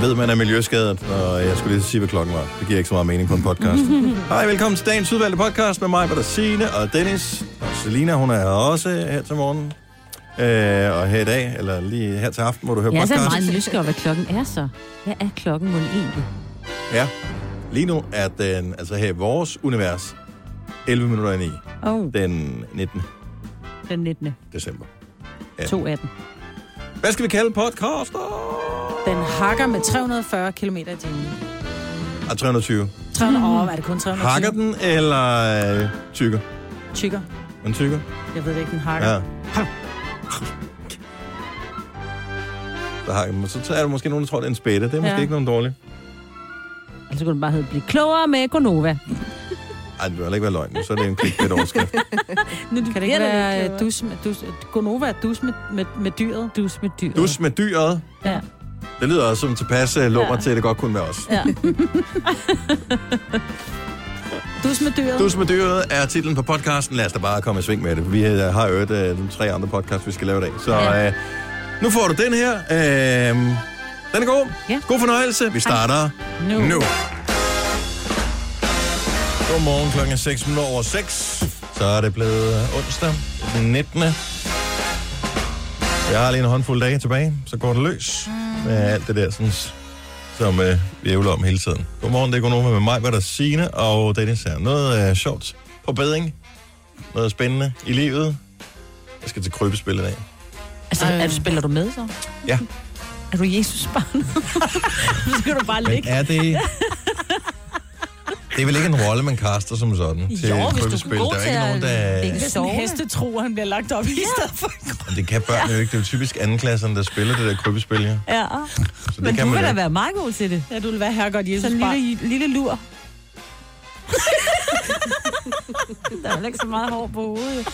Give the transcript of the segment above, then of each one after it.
man ved, man er miljøskadet, og jeg skulle lige sige, hvad klokken var. Det giver ikke så meget mening på en podcast. Hej, velkommen til dagens udvalgte podcast med mig, der Signe og Dennis. Og Selina, hun er også her til morgen. Øh, og her i dag, eller lige her til aften, hvor du hører Jeg er så podcast. meget nysgerrig, hvad klokken er så. Hvad er klokken mon egentlig? Ja. Lige nu er den, altså her i vores univers, 11 minutter i 9. Oh, Den 19. den 19. december. Ja. 218. Hvad skal vi kalde podcaster? Den hakker med 340 km i timen. Ah, 320. 300, åh, er det kun 320? Hakker den, eller øh, tykker? Tykker. Den tykker? Jeg ved det ikke, den hakker. Ja. Så, hakker den. så er der måske nogen, der tror, det er en spætte. Det er måske Ja. ikke nogen dårlig. Altså kunne den bare hedde Bliv klogere med Gonova. Ej, det vil heller ikke være løgn. Så er det en clickbait overskrift. Nu, Kan det ikke være øh, dus med, dus, Gonova er dus med, med, med dyret? dus med dyr? Dus med dyret. Ja. Det lyder også som tilpas uh, lummer Ja. til, at det godt kunne være os. ja. Dus med dyret? Dus med dyret er titlen på podcasten. Lad os da bare komme i sving med det. Vi øh, har jo øh, de tre andre podcasts, vi skal lave i dag. Så Ja. øh, nu får du den her. Øh, den er god. Ja. God fornøjelse. Vi starter Nu. nu. Godmorgen klokken er 6 minutter over 6. Så er det blevet onsdag den 19. Jeg har lige en håndfuld dage tilbage, så går det løs med alt det der, sådan, som øh, vi ævler om hele tiden. Godmorgen, det er Gunova med mig, hvad der Signe og Dennis her. Noget øh, sjovt på bedring. Noget spændende i livet. Jeg skal til krybespil i dag. Altså, er du, spiller du med så? Ja. Er du Jesus barn? så skal du bare Men ligge. er det... Det er vel ikke en rolle, man kaster som sådan til Jo, hvis du er krybespil. god Der er til ikke nogen, der... Det er sådan en hestetro, han bliver lagt op i stedet for. Men det kan børn jo ikke. Det er jo typisk andenklasserne, der spiller det der krybespil, ja. Ja. Så det Men kan du man vil da være meget god til det. Ja, du vil være herregodt Jesus Sådan en lille, lille lur. Der er ikke så meget hår på hovedet.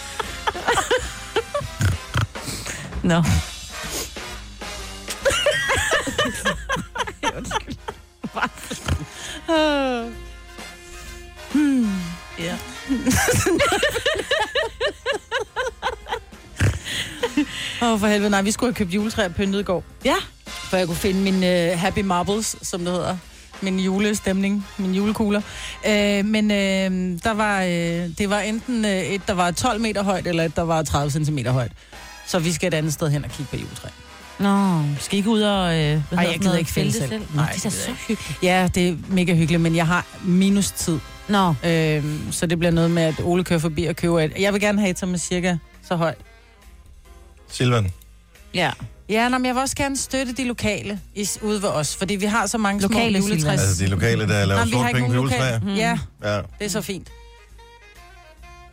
Nå. Undskyld. Hmm. Ja. Åh, oh, for helvede. Nej, vi skulle have købt juletræ og pyntet i går. Ja. For jeg kunne finde min uh, Happy Marbles, som det hedder. Min julestemning, min julekugler. Uh, men uh, der var, uh, det var enten uh, et, der var 12 meter højt, eller et, der var 30 cm højt. Så vi skal et andet sted hen og kigge på juletræ. Nå, skal I ikke ud og... Øh, hvad hedder jeg gider noget, ikke fælde selv. Nå, Nej, det er så hyggeligt. Ja, det er mega hyggeligt, men jeg har minus tid. Nå, Uh, så det bliver noget med, at Ole kører forbi og køber et. Jeg vil gerne have et, som er cirka så højt. Silvan. ja. Ja, nå, men jeg vil også gerne støtte de lokale i, ude ved os, fordi vi har så mange Lokale, små juletræs. Altså de lokale, der laver sort penge på juletræer. lokale. Ja, Ja. det er så fint.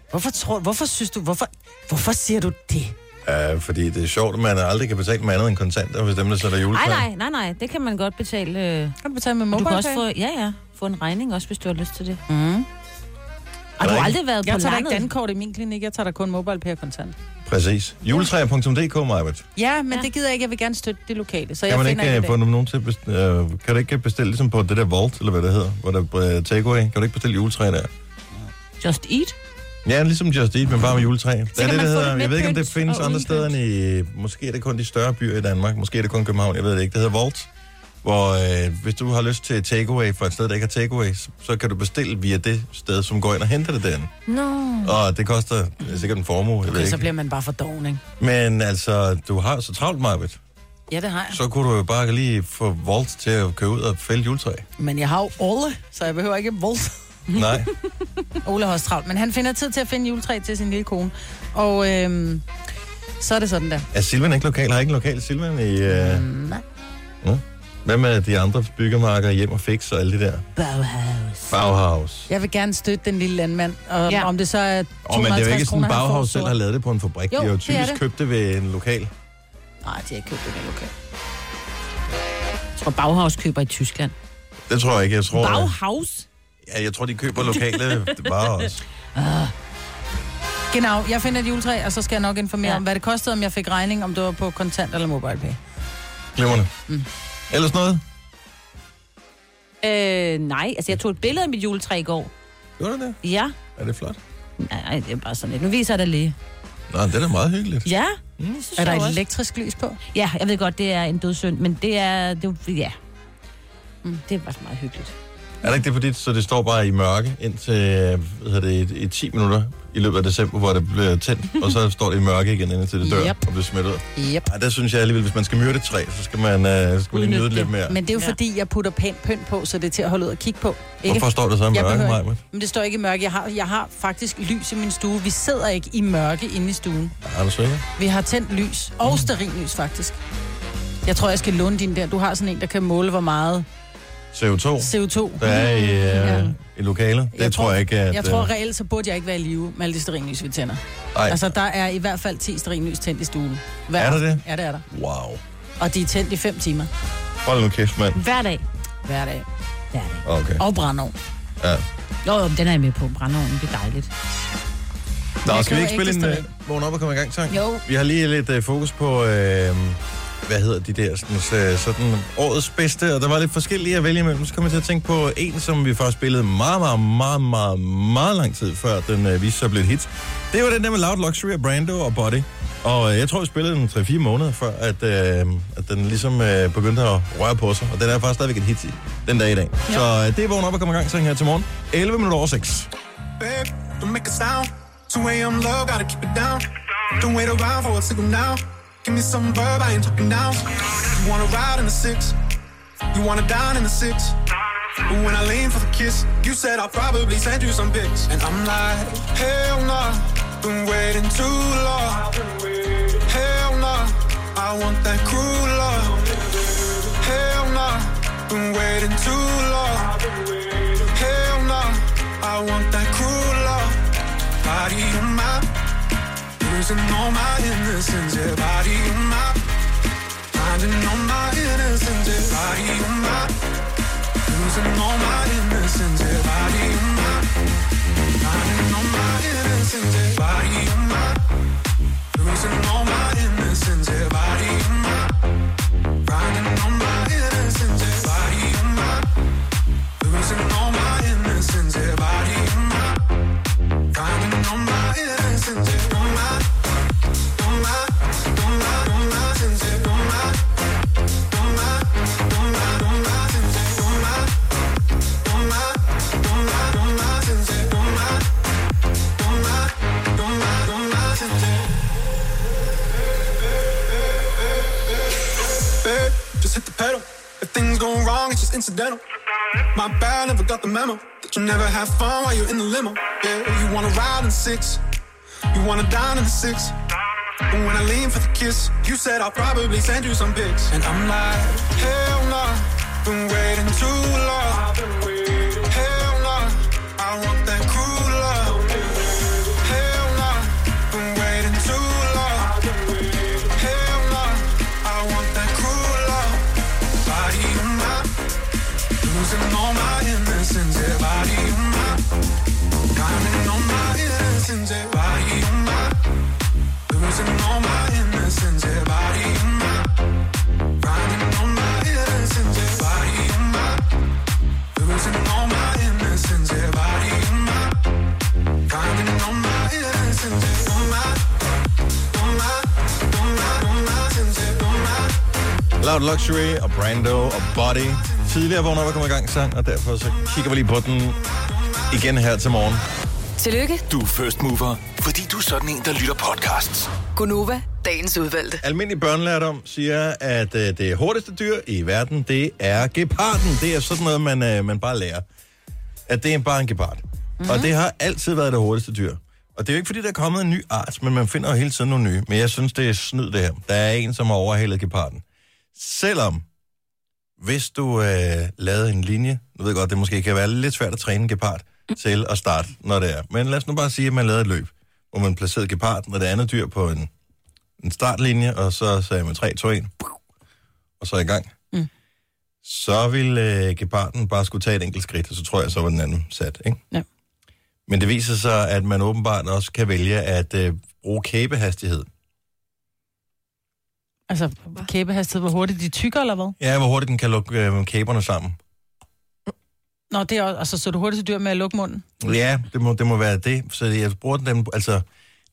Hvorfor, tror, hvorfor synes du, hvorfor, hvorfor siger du det? Ja, fordi det er sjovt, at man aldrig kan betale med andet end kontanter, hvis dem, der sætter juletræ. Nej, nej, nej, nej, det kan man godt betale. øh, Kan du betale med Du mobile kan også få, ja, ja, få en regning også, hvis du har lyst til det. Mm. Du har ikke? aldrig været Jeg på tager da ikke landet. dankort i min klinik, jeg tager da kun mobile kontant. Præcis. Juletræer.dk, Majbert. Ja, men Ja. det gider jeg ikke. Jeg vil gerne støtte de lokale, så Kan jeg man finder ikke ikke uh, få det. nogen til at bestille, uh, kan du ikke bestille ligesom på det der Vault, eller hvad det hedder, hvor der er uh, takeaway? Kan du ikke bestille juletræ der? Just Eat. Ja, ligesom Just Eat, men bare med juletræ. Det er det, der hedder, jeg ved ikke, om det findes andre steder end i, måske er det kun de større byer i Danmark, måske er det kun København, jeg ved det ikke. Det hedder Vault, hvor øh, hvis du har lyst til takeaway fra et sted, der ikke har takeaway, så, kan du bestille via det sted, som går ind og henter det derinde. Nå. Og det koster øh, sikkert en formue, jeg ved Okay, så ikke. bliver man bare for doven, ikke? Men altså, du har så travlt, Marvitt. Ja, det har jeg. Så kunne du jo bare lige få Vault til at køre ud og fælde juletræ. Men jeg har jo Ole, så jeg behøver ikke Volt. Nej. Ole har også travlt, men han finder tid til at finde juletræ til sin lille kone. Og øhm, så er det sådan der. Er Silvan ikke lokal? Har ikke en lokal Silvan i... Øh... Mm, nej. Hvad med de andre byggemarker, hjem og fix og alle de der? Bauhaus. Bauhaus. Jeg vil gerne støtte den lille landmand, og Ja. om det så er 250 Åh, oh, men det er jo ikke sådan, kroner, Bauhaus selv har lavet det på en fabrik. Jo, de har jo det typisk det. købt det ved en lokal. Nej, de har ikke købt det der lokal. Jeg tror, Bauhaus køber i Tyskland. Det tror jeg ikke. Jeg tror, Bauhaus? Ja, jeg tror de køber lokale Bauhaus. Genau, jeg finder et juletræ, og så skal jeg nok informere Ja. om, hvad det kostede, om jeg fik regning, om det var på kontant eller mobile pay. Glimrende. Mm. Ellers noget? Øh, nej, altså jeg tog et billede af mit juletræ i går. Gjorde du det? Ja. Er det flot? Nej, det er bare sådan lidt. Nu viser jeg dig lige. Nå, det er da meget hyggeligt. Ja. Mm. Det synes Er der jeg også. elektrisk lys på? Ja, jeg ved godt, det er en dødssynd, men det er... Det, er- ja. Mm, det var meget hyggeligt. Er det ikke det på dit, så det står bare i mørke indtil øh, hvad hedder det, i, i 10 minutter i løbet af december, hvor det bliver tændt, og så står det i mørke igen, indtil det dør Yep. og bliver smidt ud. Yep. Ej, der synes jeg alligevel, hvis man skal myrde et træ, så skal man, øh, skal man lige nyde det det. lidt mere. Men det er jo Ja. fordi, jeg putter pænt pynt på, så det er til at holde ud og kigge på. Ikke? Hvorfor står der så i mørke, behøver ikke. Men det står ikke i mørke. Jeg har, jeg har faktisk lys i min stue. Vi sidder ikke i mørke inde i stuen. Er du sikker? Vi har tændt lys. Og stearinlys, faktisk. Jeg tror, jeg skal låne din der. Du har sådan en, der kan måle, hvor meget CO2, CO2. der er i, øh, Ja. i lokalet. Det Jeg tror tror- jeg ikke, at... Jeg tror øh, reelt, så burde jeg ikke være i live med alle de stearinlys, vi tænder. ej, Altså, der er i hvert fald 10 stearinlys tændt i stuen. Hver Er der det? Ja, det er der. wow. Og de er tændt i 5 timer Hold nu kæft, mand. Hver dag. hver dag. Hver dag. Okay. Og brændeovn. Ja. Jo, jo, den er jeg med på. Brændeovnen, det er dejligt. Nå, Jeg skal vi ikke spille en ægte uh, vågn op og komme i gang sang? Jo. Vi har lige lidt uh, fokus på, uh, hvad hedder de der, sådan, så, sådan årets bedste, og der var lidt forskellige at vælge imellem. Så kom jeg til at tænke på en, som vi først spillede meget, meget, meget, meget, meget lang tid før den uh, viste sig at blive et hit. Det var den der med Loud Luxury af Brando og Body. Og uh, jeg tror, vi spillede den 3-4 måneder før, at, uh, at den ligesom uh, begyndte at røre på sig. Og den er faktisk stadigvæk et hit i den dag i dag. Ja. Så uh, det er vågn op og komme i gang sang her til morgen. 11 minutter over 6. Babe, don't make a sound. 2 a.m. love, gotta keep it down. Don't wait around for a signal now. Give me some verb, I ain't talking now. You wanna ride in the six, you wanna dine in the six. But when I lean for the kiss, you said I'll probably send you some pics. And I'm like, hell nah, been waiting too long. Hell nah, I want that cruel love. Hell nah, been waiting too long. Hell nah, I want that cruel love. Body losing all my innocence. Yeah, body of mine, finding all my innocence. Yeah, body of mine, losing all my innocence. Yeah, incidental. My bad, never got the memo. That you never have fun while you're in the limo. Yeah, you wanna ride in six. You wanna dine in the six. But when I lean for the kiss, you said I'll probably send you some pics. And I'm like, hell nah, been waiting too long. Loud Luxury og Brando og Body. Tidligere vågner op og kommer i gang sang, og derfor så kigger vi lige på den igen her til morgen. Tillykke, Du er first mover, fordi du er sådan en, der lytter podcasts. Gunova, dagens udvalgte. Almindelig børnelærdom siger, at øh, det hurtigste dyr i verden, det er geparden. Det er sådan noget, man, øh, man bare lærer. At det er bare en gepard. Mm-hmm. Og det har altid været det hurtigste dyr. Og det er jo ikke, fordi der er kommet en ny art, men man finder jo hele tiden nogle nye. Men jeg synes, det er snyd, det her. Der er en, som har overhalet geparden. Selvom, hvis du øh, lavede en linje, nu ved jeg godt, det måske kan være lidt svært at træne en gepard til at starte, når det er. Men lad os nu bare sige, at man lavede et løb, hvor man placerede geparden og det andet dyr på en, en startlinje, og så sagde man 3, 2, 1, og så i gang. Mm. Så ville øh, geparden bare skulle tage et enkelt skridt, og så tror jeg, så var den anden sat, ikke? Ja. Men det viser sig, at man åbenbart også kan vælge at øh, bruge kæbehastighed. Altså, kæbehastighed, hvor hurtigt de tykker, eller hvad? Ja, hvor hurtigt den kan lukke øh, kæberne sammen. Nå, det er også, altså, så er du hurtigt dyr med at lukke munden. Ja, det må, det må være det. Så jeg bruger den, den, altså,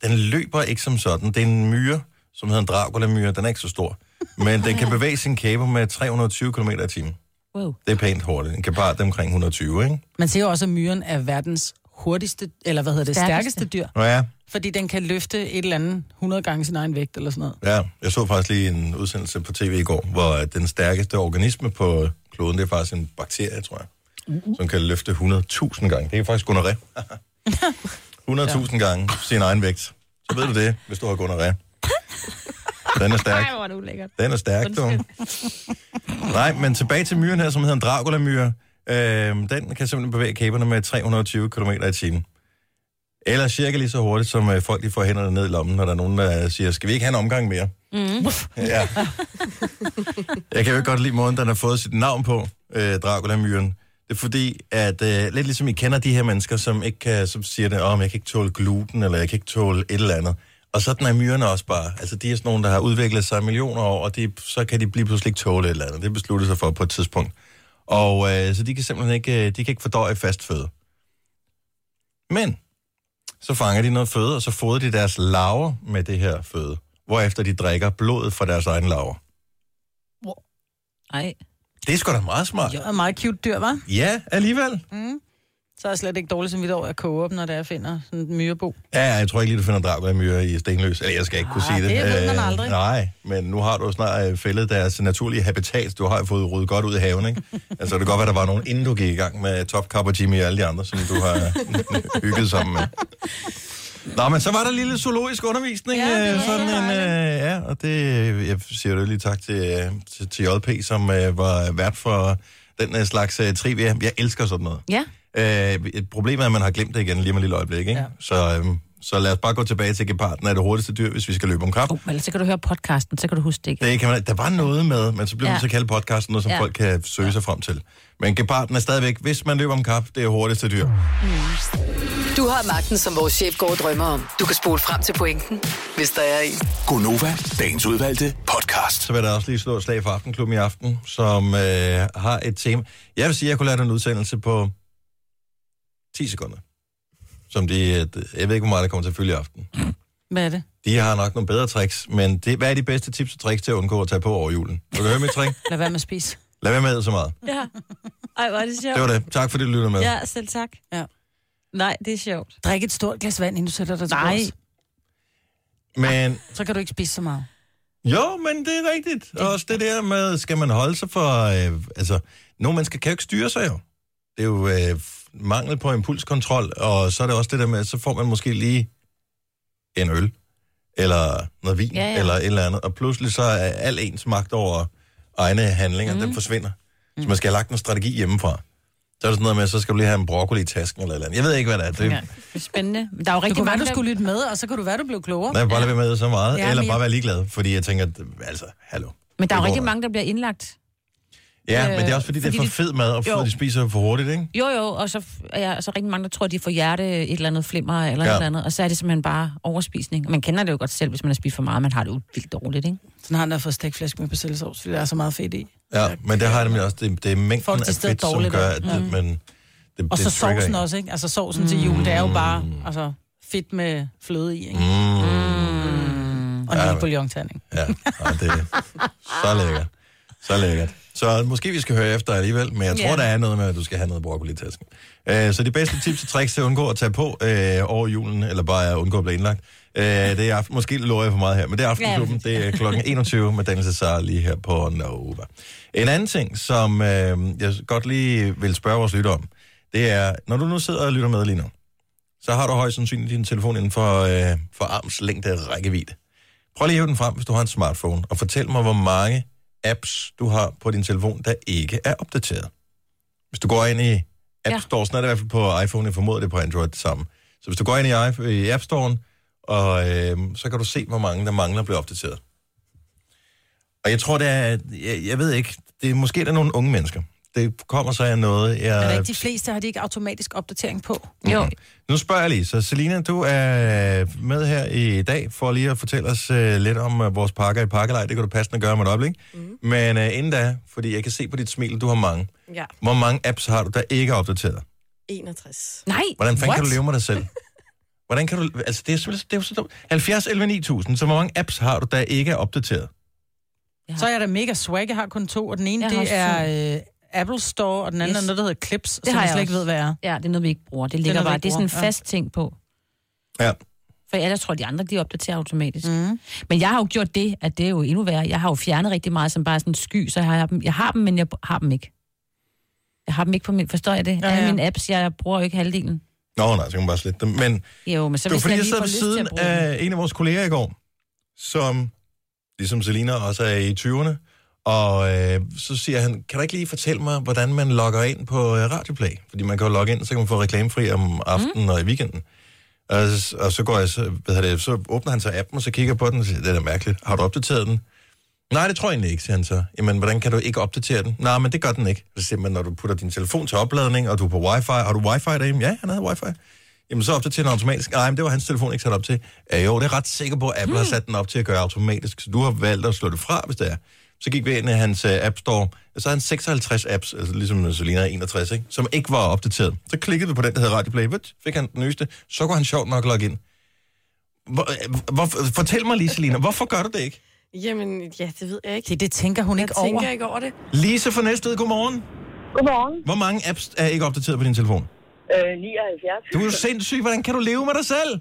den løber ikke som sådan. Det er en myre, som hedder en Dracula-myre. Den er ikke så stor. Men den kan bevæge sin kæber med 320 km i timen. Wow. Det er pænt hurtigt. En gepard det er omkring 120, ikke? Man siger jo også, at myren er verdens hurtigste, eller hvad hedder det, Stærkeste. stærkeste, dyr. Nå ja, Fordi den kan løfte et eller andet 100 gange sin egen vægt, eller sådan noget. ja. Jeg så faktisk lige en udsendelse på tv i går, hvor øh, den stærkeste organisme på kloden, det er faktisk en bakterie, tror jeg, som kan løfte 100.000 gange. Det er faktisk gonoré. 100.000 gange sin egen vægt. Så ved du det, hvis du har gonoré. Den er stærk. Ej, hvor er det ulækkert. Den er stærk, du. Nej, men tilbage til myren her, som hedder en Dracula-myre. Øhm, den kan simpelthen bevæge kæberne med 320 km i timen. Eller cirka lige så hurtigt, som øh, folk de får hænderne ned i lommen, når der er nogen, der siger, skal vi ikke have en omgang mere? Mm. Ja. Jeg kan jo ikke godt lide måden, den har fået sit navn på, øh, Dracula-myren. Det er fordi, at øh, lidt ligesom I kender de her mennesker, som ikke kan, som siger det, om jeg kan ikke tåle gluten, eller jeg kan ikke tåle et eller andet. Og sådan er myrerne også bare. Altså, de er sådan nogle, der har udviklet sig millioner år, og de, så kan de blive pludselig ikke tåle et eller andet. Det beslutter sig for på et tidspunkt. Og øh, så de kan simpelthen ikke, øh, de kan ikke fordøje fast føde. Men, så fanger de noget føde, og så fodrer de deres laver med det her føde. Hvorefter de drikker blodet fra deres egen laver. Ej. Det er sgu da meget smart. Det er et meget cute dyr, var. Ja, alligevel. Så er jeg slet ikke dårligt som vidt over at koge op, når det er, jeg finder sådan en myrebo. Ja, jeg tror ikke lige, du finder Dracula-myrer i Stenløs. Eller jeg skal ikke kunne Ah, sige det. det ved man Øh, aldrig. Nej, men nu har du snart øh, fældet deres naturlige habitat. Du har jo fået ryddet godt ud i haven, ikke? altså, det kan godt være, der var nogen, inden du gik i gang med Top Cup og Jimmy og alle de andre, som du har hygget sammen med. Nå, men så var der en lille zoologisk undervisning. Ja, øh, sådan så en, øh, ja, og det, jeg siger jo lige tak til, øh, til, til JP, som øh, var vært for den øh, slags øh, trivia. Jeg elsker sådan noget. Ja. Øh, et problem er, at man har glemt det igen lige om et lille øjeblik, ikke? Ja. Ja. Så, øhm, så lad os bare gå tilbage til geparden er det hurtigste dyr, hvis vi skal løbe om kap. Oh, men så kan du høre podcasten, så kan du huske det ikke. Det kan man, der var noget med, men så bliver man Ja. så kaldt podcasten, noget som ja. Ja. folk kan søge sig frem til. Men geparden er stadigvæk, hvis man løber om kap, det er hurtigste dyr. Du har magten, som vores chef går og drømmer om. Du kan spole frem til pointen, hvis der er en. Gonova, dagens udvalgte podcast. Så vil jeg også lige slå et slag for Aftenklubben i aften, som øh, har et tema. Jeg vil sige, at jeg kunne lave en udsendelse på 10 sekunder. Som de, øh, jeg ved ikke, hvor meget der kommer til at følge i aften. Hvad er det? De har nok nogle bedre tricks, men det, hvad er de bedste tips og tricks til at undgå at tage på over julen? Vil du høre mit trick? Lad være med at spise. Lad være med så meget. Ja. Ej, hvor er det sjovt. Det var det. Tak fordi du lytter med. Ja, selv tak. Ja. Nej, det er sjovt. Drik et stort glas vand, inden du sætter dig til Nej. bords. Men Så kan du ikke spise så meget. jo, men det er rigtigt. Også det der med, skal man holde sig for... Øh, altså, nogle mennesker kan jo ikke styre sig jo. Det er jo øh, mangel på impulskontrol, og så er det også det der med, at så får man måske lige en øl, eller noget vin, ja, Ja, eller et eller andet, og pludselig så er al ens magt over egne handlinger, mm. den forsvinder. Så man skal have lagt en strategi hjemmefra. Så er det sådan noget med, så skal du lige have en broccoli i tasken eller eller andet. Jeg ved ikke, hvad det er. Det, Ja. er spændende. Men der er jo rigtig kunne være, mange, du skulle lytte med, og så kunne du være, du blev klogere. Nej, bare lade være med så meget, Ja, eller men bare være ligeglad, fordi jeg tænker, altså, hallo. men der er jo rigtig mange, der bliver indlagt. Ja, Øh, men det er også fordi, det er for de- fed mad, og Jo. de spiser for hurtigt, ikke? Jo, jo, og så er jeg så rigtig mange, der tror, at de får hjerte et eller andet flimmer eller Ja. ja. et eller andet, og så er det simpelthen bare overspisning. Og Man kender det jo godt selv, hvis man har spist for meget, man har det jo vildt dårligt, ikke? Sådan har han der fået stegflæsk med persillesovs, fordi der er så meget fedt i. Ja, men det har jeg nemlig også. Det, det er mængden Folk, de af fedt, som gør, at det, men det, Og det så sovsen en. også, ikke? Altså sovsen til jul, det er jo bare altså, fedt med fløde i, ikke? Mm, Og en Ja, lille bouillonterning. ja, og det er så lækkert. Så lækkert. Så måske vi skal høre efter alligevel, men jeg tror, Ja. der er noget med, at du skal have noget broccoli i tasken. Øh, så de bedste tips og tricks til at undgå at tage på øh, over julen, eller bare at undgå at blive indlagt, øh, det er aften. Måske lover jeg for meget her, men det er Aftenklubben. Det er klokken 21 med Daniel Cesar lige her på Nova. En anden ting, som øh, jeg godt lige vil spørge vores lytter om, det er, når du nu sidder og lytter med lige nu, så har du højst sandsynligt din telefon inden for, øh, for arms længde rækkevidde. Prøv lige at hive den frem, hvis du har en smartphone, og fortæl mig, hvor mange apps du har på din telefon, der ikke er opdateret. Hvis du går ind i App Ja. Store, sådan er det i hvert fald på iPhone, jeg formoder det på Android det samme. Så hvis du går ind i, i App Store'en, og øh, så kan du se, hvor mange der mangler at blive opdateret. Og jeg tror, det er, jeg, jeg ved ikke, det er måske der er nogle unge mennesker. Det kommer så af noget, jeg... Er der ikke de fleste, har de ikke automatisk opdatering på? Jo. Mhm. Nu spørger jeg lige, så Selina, du er med her i dag for lige at fortælle os uh, lidt om uh, vores pakker i pakkelej. Det kan du passende gøre med et øjeblik. Mm. Men uh, inden da, fordi jeg kan se på dit smil, du har mange. Ja, Hvor mange apps har du, der ikke er opdateret? 61. Nej, Hvordan fanden kan du leve med dig selv? Hvordan kan du... Altså, det er simpelthen det er jo så dumt. 70, 11, 9000. Så hvor mange apps har du, der ikke er opdateret? Så er jeg da mega swag. Jeg har kun to, og den ene, Jeg har det er Apple Store, og den anden Yes. er noget, der hedder Clips, det Det som har jeg jeg slet ikke ved, hvad er. Ja, det er noget, vi ikke bruger. Det ligger noget, vi bare. ikke Det er sådan en bruger, ja. fast ting på. Ja. For ellers tror jeg, de andre, de opdaterer automatisk. Mm. Men jeg har jo gjort det, at det er jo endnu værre. Jeg har jo fjernet rigtig meget som bare sådan sky, så jeg har dem, jeg har dem, men jeg har dem ikke. Jeg har dem ikke på min... Forstår jeg det? Ja, Ja, ja. mine apps, jeg bruger jo ikke halvdelen. Nå, nej, så kan man bare slette dem. Men Jo, men så det var hvis fordi, jeg lige sad ved siden af en af vores kolleger i går, som, ligesom Selina, også er i 20'erne. Og øh, så siger han, kan du ikke lige fortælle mig, hvordan man logger ind på øh, Radioplay? Fordi man kan jo logge ind, så kan man få reklamefri om aftenen mm. og i weekenden. Og, så- og så går jeg, så, hvad det, så åbner han så appen, og så kigger på den, og siger, det er da mærkeligt. Har du opdateret den? Nej, det tror jeg egentlig ikke, siger han så. Jamen, hvordan kan du ikke opdatere den? Nej, men det gør den ikke. Så siger man, når du putter din telefon til opladning, og du er på wifi, har du wifi derhjemme? Ja, han havde wifi. Jamen, så opdaterer den automatisk. Nej, men det var hans telefon ikke sat op til. Ja, jo, det er ret sikker på, at Apple har sat den op til at gøre automatisk, så du har valgt at slå det fra, hvis det er. Så gik vi ind i hans uh, App Store, og så har han 56 apps, altså ligesom Selina er 61, ikke? som ikke var opdateret. Så klikkede vi på den, der hedder Radio Play, Vut, fik han den nyeste, så kunne han sjovt nok logge ind. Hvor, øh, hvor, fortæl mig lige, Selina, hvorfor gør du det ikke? Jamen, ja, det ved jeg ikke. Det, det tænker hun Jeg ikke tænker over. ikke over det. Lise fra Næstved, godmorgen. Godmorgen. Hvor mange apps er ikke opdateret på din telefon? Øh, 79. Du er jo sindssyg, hvordan kan du leve med dig selv?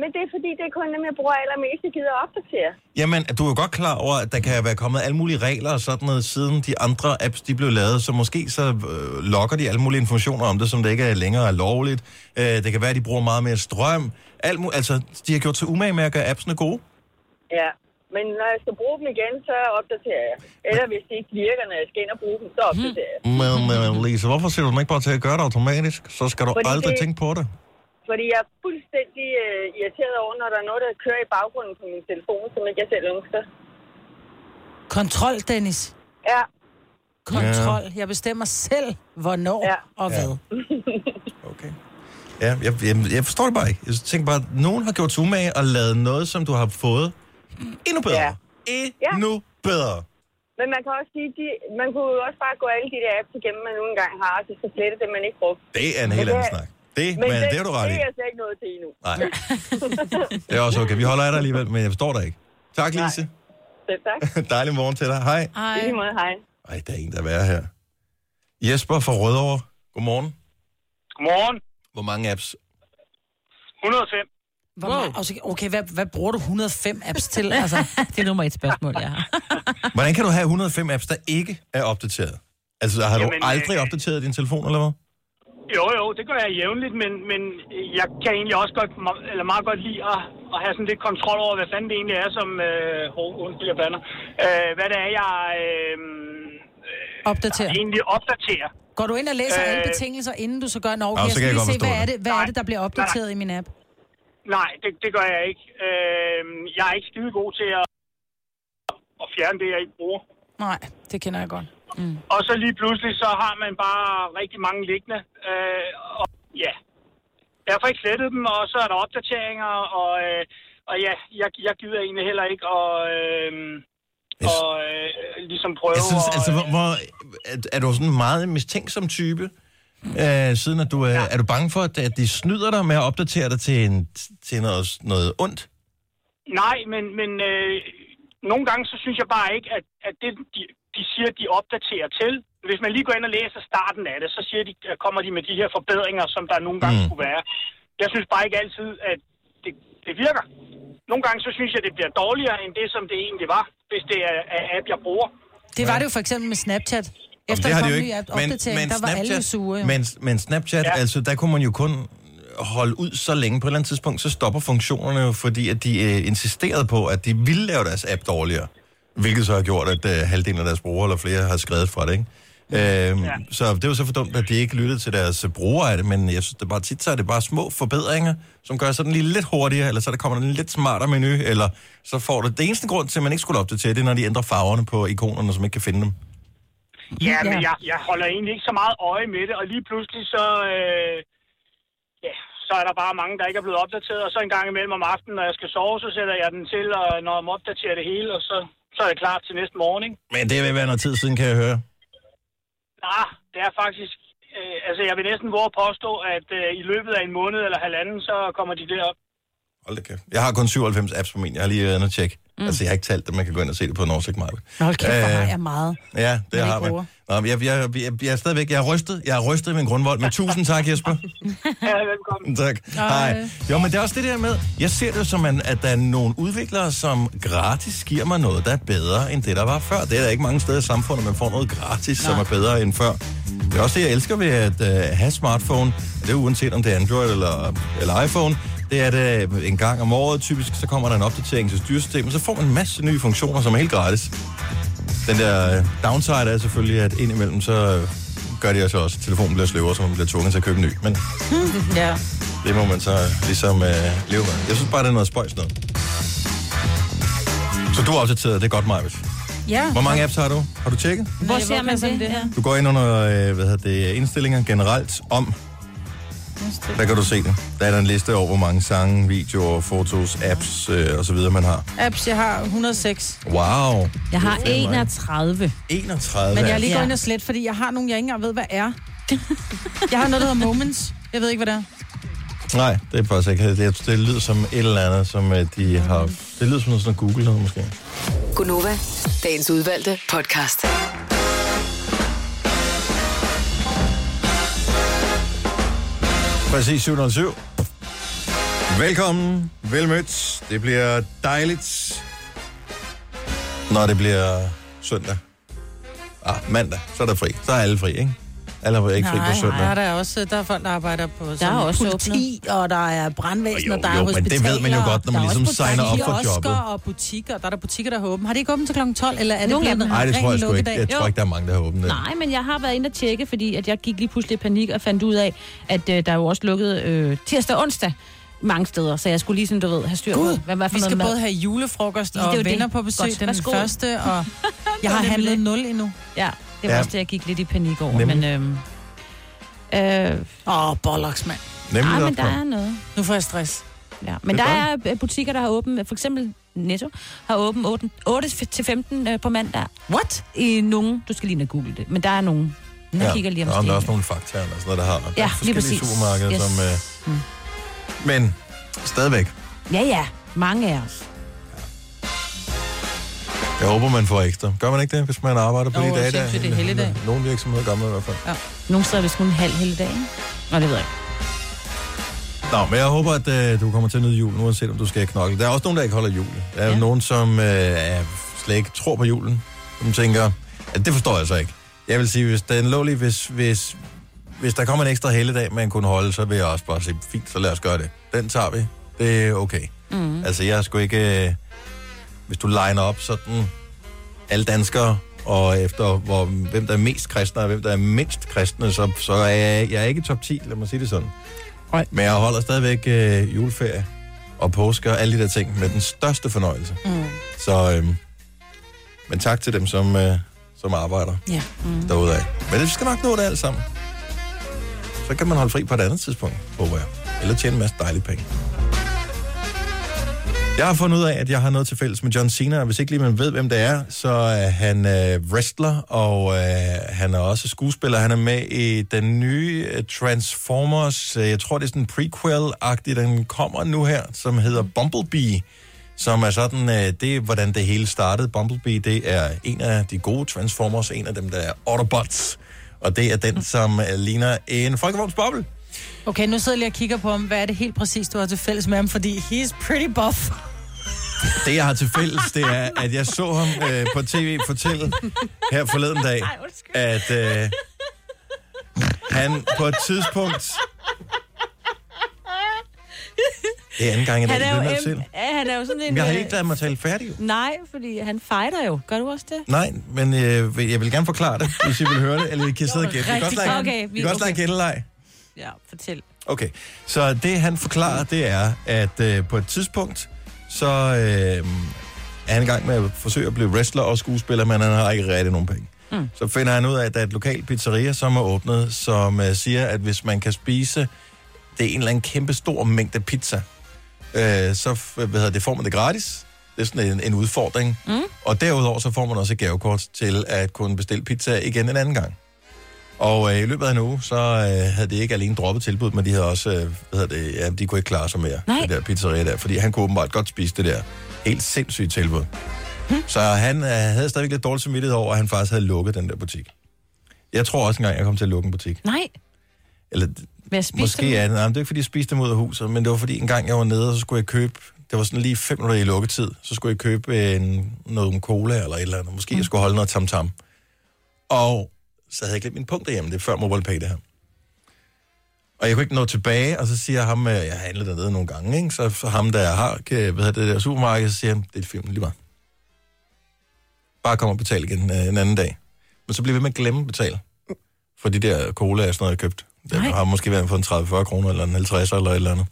Men det er fordi, det er kun dem, jeg bruger allermest, jeg gider at opdatere. Jamen, du er jo godt klar over, at der kan være kommet alle mulige regler og sådan noget, siden de andre apps, de blev lavet, så måske så øh, lokker de alle mulige informationer om det, som det ikke er længere er lovligt. Øh, det kan være, at de bruger meget mere strøm. Alt mu- altså, de har gjort sig umage med at gøre appsene gode. Ja. Men når jeg skal bruge dem igen, så opdaterer jeg. Eller hvis det ikke virker, når jeg skal ind og bruge dem, så opdaterer jeg. Men, men Lise, hvorfor sætter du dem ikke bare til at gøre det automatisk? Så skal du Fordi aldrig det- tænke på det. Fordi jeg er fuldstændig øh, irriteret over, når der er noget, der kører i baggrunden på min telefon, som ikke jeg selv ønsker. Kontrol, Dennis. Ja. Kontrol. Jeg bestemmer selv, hvornår Ja. og hvad. Okay. Ja, jeg, jeg, jeg forstår det bare ikke. Jeg tænker bare, at nogen har gjort umage og lavet noget, som du har fået endnu bedre. Ja. Endnu bedre. Men man kan også sige, de, man kunne jo også bare gå alle de der apps igennem, man nu engang har, og så slette det, man ikke brugt. Det er en helt anden snak. Det, Men, men det er du ret det i. er jeg slet ikke noget til endnu. Nej. Det er også okay. Vi holder af dig alligevel, men jeg forstår dig ikke. Tak, Nej. Lise. Selv tak. Dejlig morgen til dig. Hej. I Ej. lige måde, hej. Ej, der er en, der er værre her. Jesper fra Rødovre. Godmorgen. Godmorgen. Hvor mange apps? 105. Hvor wow. Okay, okay hvad, hvad bruger du 105 apps til? Altså, Det er nummer et spørgsmål, jeg har. Hvordan kan du have 105 apps, der ikke er opdateret? Altså, har du Jamen, aldrig øh, opdateret din telefon, eller hvad? Jo, jo, det gør jeg jævnligt, men, men jeg kan egentlig også godt, eller meget godt lide at, at have sådan lidt kontrol over, hvad fanden det egentlig er, som... Øh, oh, undskyld, jeg blander. Øh, hvad det er, jeg øh, opdater. egentlig opdaterer. Går du ind og læser Øh. alle betingelser, inden du så gør en Nå, okay, så kan jeg jeg lige se, hvad er det. hvad er Nej. det, der bliver opdateret i min app? Nej, det, det gør jeg ikke. Øh, jeg er ikke skide god til at, at fjerne det, jeg ikke bruger. Nej, det kender jeg godt. Og så lige pludselig, så har man bare rigtig mange liggende. Øh, og ja, jeg får ikke slettet dem, og så er der opdateringer, og, øh, og ja, jeg, jeg gider egentlig heller ikke at, øh, og, øh, ligesom prøve Jeg synes, at, altså, hvor, hvor, er, er du sådan en meget mistænksom type? Øh, siden at du er, ja. er du bange for, at, at de snyder dig med at opdatere dig til, en, til noget, noget ondt? Nej, men, men øh, nogle gange, så synes jeg bare ikke, at, at det, de, de siger, de opdaterer til. Hvis man lige går ind og læser starten af det, så siger de, kommer de med de her forbedringer, som der nogle gange Mm. skulle være. Jeg synes bare ikke altid, at det, det virker. Nogle gange, så synes jeg, det bliver dårligere, end det, som det egentlig var, hvis det er, er app, jeg bruger. Det var det jo for eksempel med Snapchat. Efter det har de jo ikke. app- opdatering, der var alle sure. Jo. men, men Snapchat. Ja. altså, der kunne man jo kun holde ud så længe. På et eller andet tidspunkt, så stopper funktionerne jo, fordi at de øh, insisterede på, at de ville lave deres app dårligere. Hvilket så har gjort, at øh, halvdelen af deres brugere eller flere har skrevet fra det, ikke? Øhm, ja. Så det var så for dumt, at de ikke lyttede til deres øh, brugere af det, men jeg synes, det er bare tit, så er det bare små forbedringer, som gør sådan lige lidt hurtigere, eller så der kommer en lidt smartere menu, eller så får du det eneste grund til, at man ikke skulle opdatere, det er, når de ændrer farverne på ikonerne, som ikke kan finde dem. Ja, men jeg, jeg holder egentlig ikke så meget øje med det, og lige pludselig så, øh, ja, så er der bare mange, der ikke er blevet opdateret, og så en gang imellem om aftenen, når jeg skal sove, så sætter jeg den til, og når jeg må opdatere det hele, og så, så er det klar til næste morgen, ikke? Men det vil være noget tid siden, kan jeg høre. Nej, det er faktisk, øh, altså jeg vil næsten våge at påstå, at øh, i løbet af en måned eller halvanden, så kommer de derop. Hold da kæft. Jeg har kun 97 apps på min. Jeg har lige været inde og tjekke. Mm. Altså, jeg har ikke talt det, man kan gå ind og se det på en oversigt, Maja. Hold kæft, Øh, har jeg meget. Ja, det har man. Nå, jeg, jeg, jeg, jeg, er stadigvæk, jeg er rystet. Jeg er rystet i min grundvold. Men tusind tak, Jesper. Ja, velkommen. tak. Hej. Jo, men det er også det der med, jeg ser det som, at der er nogle udviklere, som gratis giver mig noget, der er bedre end det, der var før. Det er der ikke mange steder i samfundet, man får noget gratis, som er bedre end før. Det er også det, jeg elsker ved at uh, have smartphone. Det er uanset om det er Android eller, eller iPhone. Det er det en gang om året. Typisk så kommer der en opdatering til styresystemet, så får man en masse nye funktioner, som er helt gratis. Den der øh, downside er selvfølgelig, at indimellem så øh, gør det altså også, at telefonen bliver sløvere, så man bliver tvunget til at købe en ny. Men Ja. det må man så ligesom øh, leve med. Jeg synes bare, det er noget spøjs noget. Så du er opdateret, det er godt, Majvis. Ja. Hvor mange apps har du? Har du tjekket? Hvor ser man det? sådan Du går ind under øh, hvad hedder det, indstillinger generelt om. Der kan du se det. Der er der en liste over, hvor mange sange, videoer, fotos, apps øh, og så videre, man har. Apps, jeg har 106. Wow. Jeg har Det er fandme mange. 31. 31 Men jeg er lige gået ind og slet, fordi jeg har nogle, jeg ikke engang ved, hvad er. Jeg har noget, der hedder Moments. Jeg ved ikke, hvad det er. Nej, det er faktisk ikke. Det, det lyder som et eller andet, som øh, de har... Det lyder som noget sådan Google noget, måske. Gunova, dagens udvalgte podcast. Præcis 707. Velkommen, velmødt. Det bliver dejligt, når det bliver søndag. Ah, mandag, så er der fri. Så er alle fri, ikke? Alle er ikke fri på søndag. nej, der er også der er folk, der arbejder på der er også politi, og der er brandvæsen, Jo, og der er jo, men det hospitaler. ved man jo godt, når man der er ligesom signer op for jobbet. og butikker. Der er der butikker, der har åbent. Har de ikke åbent til kl. 12, eller er det blevet en. Nej, det tror jeg sgu ikke. Jeg tror ikke, der er mange, der har åbnet. Nej, men jeg har været inde og tjekke, fordi at jeg gik lige pludselig i panik og fandt ud af, at øh, der er jo også lukket øh, tirsdag og onsdag mange steder. Så jeg skulle lige sådan, du ved, have styr på, hvad var for vi skal både have julefrokost er og jo venner på besøg den første, og jeg har handlet 0 endnu. Ja, det var Ja. ja. også det, jeg gik lidt i panik over. Nemlig. Men, øhm, øh, Åh, oh, bollocks, mand. Nemlig nej, op men der er noget. Nu får jeg stress. Ja. Men Det der er er øh, butikker, der har åbent, for eksempel Netto, har åbent 8, 8 til 15 øh, på mandag. What? I nogen, du skal lige google det, men der er nogen. Jeg kigger lige om men der er også nogle fakta og sådan noget, der har. Der Ja, lige præcis. supermarkeder, Yes. som... Øh... Men stadigvæk. Ja, ja, mange af os. Jeg håber, man får ekstra. Gør man ikke det, hvis man arbejder på Jo, de dage der? sindssygt, det er helligdag. Nogle virksomheder gør man i hvert fald. Nogle steder er vist kun en halv hele dagen. Nå, det ved jeg ikke. Nå, men jeg håber, at øh, du kommer til at nyde julen, uanset om du skal knokle. Der er også nogen, der ikke holder jul. Der er ja. Ja. nogen, som øh, er, slet ikke tror på julen. Som tænker, at det forstår jeg så ikke. Jeg vil sige, hvis den lå lige, hvis, hvis, hvis der kommer en ekstra helligdag, man kunne holde, så vil jeg også bare sige, fint, så lad os gøre det. Den tager vi. Det er okay. Mm. Altså, jeg skulle ikke... Øh, hvis du liner op sådan alle danskere, og efter hvor, hvem der er mest kristne, og hvem der er mindst kristne, så, så er jeg, jeg er ikke top 10, lad mig sige det sådan. Nej. Men jeg holder stadigvæk øh, juleferie og påske og alle de der ting med den største fornøjelse. Mm. Så, øh, men tak til dem, som, øh, som arbejder Ja. mm. derude af. Men det skal nok nå det alt sammen. Så kan man holde fri på et andet tidspunkt, håber jeg. Eller tjene en masse dejlige penge. Jeg har fundet ud af, at jeg har noget til fælles med John Cena, og hvis ikke lige man ved, hvem det er, så er han øh, wrestler, og øh, han er også skuespiller. Han er med i den nye øh, Transformers, øh, jeg tror det er sådan en prequel-agtig, den kommer nu her, som hedder Bumblebee, som er sådan, øh, det er hvordan det hele startede. Bumblebee, det er en af de gode Transformers, en af dem, der er Autobots, og det er den, som øh, ligner en folkevognsboble. Okay, nu sidder jeg lige og kigger på ham. Hvad er det helt præcis, du har til fælles med ham? Fordi he's pretty buff. Det, jeg har til fælles, det er, at jeg så ham øh, på tv fortælle her forleden dag, at øh, han på et tidspunkt... Det er anden gang i dag, Han er jeg jo, til. ja, han er jo sådan en... Jeg har øh, ikke ladet mig tale færdig. jo. Nej, fordi han fighter jo. Gør du også det? Nej, men øh, jeg vil gerne forklare det, hvis I vil høre det, eller I kan sidde og gætte. Vi kan også lege, Okay, vi kan også lege okay. gætteleg. Ja, fortæl. Okay, så det han forklarer, det er, at øh, på et tidspunkt, så øh, er han i gang med at forsøge at blive wrestler og skuespiller, men han har ikke rigtig nogen penge. Mm. Så finder han ud af, at der er et lokalt pizzeria, som er åbnet, som øh, siger, at hvis man kan spise det er en eller anden kæmpe stor mængde pizza, øh, så hvad hedder det, får man det gratis. Det er sådan en, en udfordring. Mm. Og derudover så får man også et gavekort til at kunne bestille pizza igen en anden gang. Og øh, i løbet af en uge, så øh, havde det ikke alene droppet tilbud, men de havde også, øh, hvad hedder det, ja, de kunne ikke klare sig mere, Nej. det der pizzeria der, fordi han kunne åbenbart godt spise det der helt sindssygt tilbud. Så han øh, havde stadigvæk lidt dårligt samvittighed over, at han faktisk havde lukket den der butik. Jeg tror også engang, jeg kom til at lukke en butik. Nej, Eller spise måske er det, nej, men det er ikke, fordi jeg spiste dem ud af huset, men det var fordi en gang jeg var nede, og så skulle jeg købe, det var sådan lige fem minutter i lukketid, så skulle jeg købe en, noget cola eller et eller andet. Måske mm. jeg skulle holde noget tam-tam. Og så havde jeg glemt min punkt derhjemme, det er før MobilePay det her. Og jeg kunne ikke nå tilbage, og så siger ham, øh, jeg har handlet dernede nogle gange, ikke? Så, så ham, der har kan, hvad hedder det der supermarked, så siger han, det er et film lige meget. Bare kom og betal igen øh, en anden dag. Men så bliver vi med at glemme at betale. For de der cola og sådan noget, jeg købt. Det har måske været for en 30-40 kroner, eller en 50 eller et eller andet.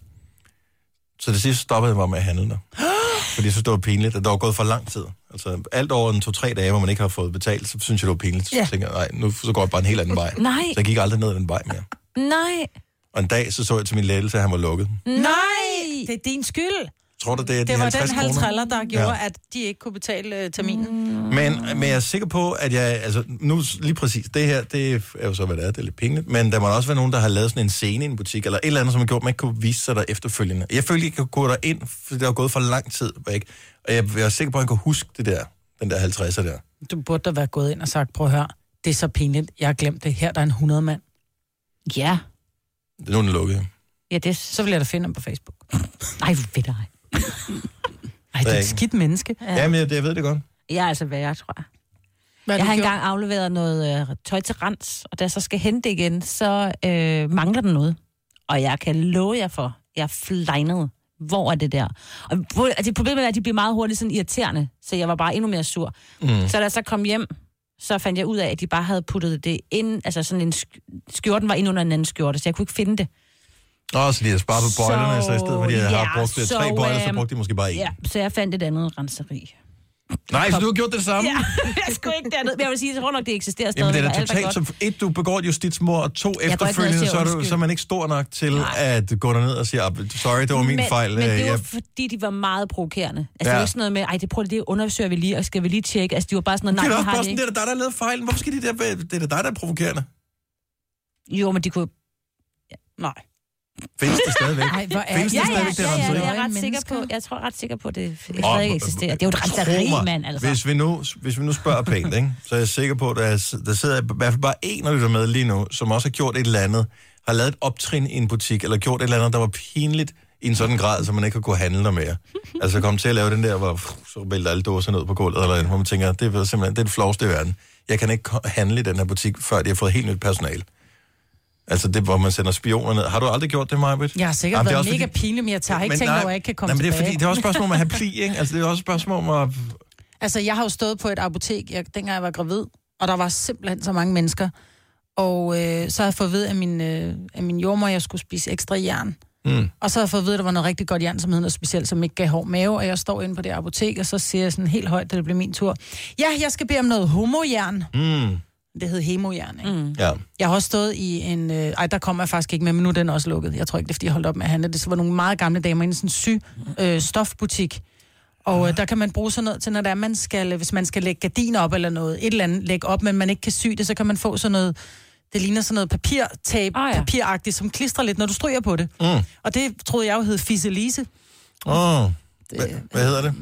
Så det sidste stoppede jeg bare med at handle der. Fordi jeg synes, det var pinligt, at der var gået for lang tid. Altså alt over en to-tre dage, hvor man ikke har fået betalt, så synes jeg, det var pinligt. Så Ja. tænker jeg, nej, nu så går jeg bare en helt anden vej. Nej. Så jeg gik aldrig ned ad den vej mere. Nej. Og en dag, så så jeg til min lettelse, at han var lukket. Nej! Det er din skyld. Tror du, det er de Det var 50 den kroner? halvtræller, der gjorde, Ja. at de ikke kunne betale uh, terminen. Mm. Men, men jeg er sikker på, at jeg, altså nu lige præcis, det her, det er jo så, hvad det er, det er lidt pinligt, men der må også være nogen, der har lavet sådan en scene i en butik, eller et eller andet, som har gjort, at man ikke kunne vise sig der efterfølgende. Jeg følte ikke, jeg kunne gå der ind, for det var gået for lang tid væk, og jeg, jeg er sikker på, at jeg kunne huske det der, den der 50'er der. Du burde da være gået ind og sagt, prøv at høre, det er så pinligt, jeg har glemt det. Her der er en 100 mand. Ja. Det er nu, den lukket. Ja, det er... Så vil jeg da finde ham på Facebook. Ej, hvor fedt dig. Ej, det er et skidt menneske. Ja. Jamen, jeg, jeg ved det godt. Jeg er altså værre, tror jeg. Hvad Jeg har gjort? engang afleveret noget øh, tøj til rens, og da jeg så skal hente det igen, så øh, mangler den noget. Og jeg kan love jer for, jeg er flegnet. Hvor er det der? Og hvor- altså, problemet er, at de bliver meget hurtigt sådan irriterende, så jeg var bare endnu mere sur. Mm. Så da jeg så kom hjem, så fandt jeg ud af, at de bare havde puttet det ind, altså sådan en sk- skjorten var ind under en anden skjorte, så jeg kunne ikke finde det. Nå, så de har sparet på bøjlerne, så, så i stedet for, at de har ja, brugt øh, så, tre bøjler, så øhm, brugte de måske bare en. Ja, så jeg fandt et andet renseri. Nej, så du har gjort det samme? Ja, jeg skulle ikke derned. Men jeg vil sige, jeg tror nok, det eksisterer stadig. Jamen, det er og da alt totalt, som et, du begår et justitsmord, og to noget efterfølgende, så er, du, så er man ikke stor nok til Nej. at gå derned og sige, "Ah, sorry, det var min men, fejl. Men Øh, det var, jeg- fordi de var meget provokerende. Altså, ja. Ja. det var ikke sådan noget med, ej, det, prøver, det undersøger vi lige, og skal vi lige tjekke. Altså, de var bare sådan noget, nej, det er har sådan, det er da dig, der har lavet fejlen. Hvorfor skal de der... Det er da dig, der er provokerende. Jo, men de kunne... Nej. Findes det stadigvæk? Ej, hvor er Findes det? Ja, ja, stadigvæk, det ja, ja, jeg er ret sikker på, jeg tror ret sikker på, at det stadig eksisterer. Det er jo et renseri, mand, altså. Hvis vi nu, hvis vi nu spørger pænt, ikke, så er jeg sikker på, at der, er- der sidder i hvert fald bare en, der lytter med lige nu, som også har gjort et eller andet, har lavet et optrin i en butik, eller gjort et eller andet, der var pinligt i en sådan grad, så man ikke har kunnet handle der mere. Altså kom til at lave den der, hvor pff, så vælter alle dåser ned på gulvet, eller hvor man tænker, det er simpelthen det, er det floveste i verden. Jeg kan ikke handle i den her butik, før de har fået helt nyt personal. Altså det, hvor man sender spioner ned. Har du aldrig gjort det, Majbet? Jeg har sikkert Jamen, det været mega fordi- pinlig, men jeg tager ikke tænkt over, at jeg ikke kan komme nej, men det er, fordi, det er også et spørgsmål om at have pli, ikke? Altså, det er også et spørgsmål om at... Altså, jeg har jo stået på et apotek, jeg, dengang jeg var gravid, og der var simpelthen så mange mennesker. Og øh, så havde jeg fået at vide af min, øh, af min jordmor, at jeg skulle spise ekstra jern. Mm. Og så havde jeg fået at vide, at der var noget rigtig godt jern, som hed noget specielt, som ikke gav hård mave. Og jeg står inde på det apotek, og så siger jeg sådan helt højt, da det blev min tur. Ja, jeg skal bede om noget homojern. Mm. Det hed hemojern, ikke? Mm. Ja. Jeg har også stået i en... Øh, ej, der kommer jeg faktisk ikke med, men nu er den også lukket. Jeg tror ikke, det er, fordi jeg holdt op med at handle. Det var nogle meget gamle damer i en sådan sy øh, stofbutik. Og øh, der kan man bruge sådan noget til, når der man skal, hvis man skal lægge gardiner op eller noget, et eller andet lægge op, men man ikke kan sy det, så kan man få sådan noget, det ligner sådan noget papirtape, Ah, oh, ja. papiragtigt, som klistrer lidt, når du stryger på det. Mm. Og det troede jeg jo hed Fiselise. Åh, oh. hvad, hvad hedder det?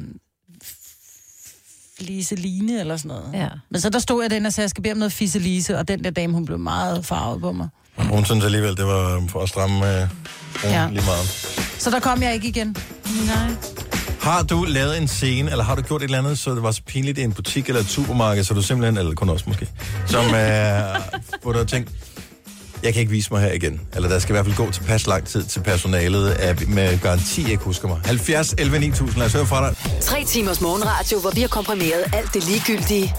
Liseline eller sådan noget. Ja. Men så der stod jeg den og sagde, jeg skal bede om noget Fiselise, og den der dame, hun blev meget farvet på mig. Hun synes alligevel, det var for at stramme øh, ja. Ja. lige meget. Så der kom jeg ikke igen. Nej. Har du lavet en scene, eller har du gjort et eller andet, så det var så pinligt i en butik eller et supermarked, så du simpelthen, eller kun også måske, som, øh, hvor du har tænkt, jeg kan ikke vise mig her igen. Eller der skal i hvert fald gå tilpas lang tid til personalet, at med garanti ikke husker mig. 70 11 9000, lad os høre fra dig. Tre timers morgenradio, hvor vi har komprimeret alt det ligegyldige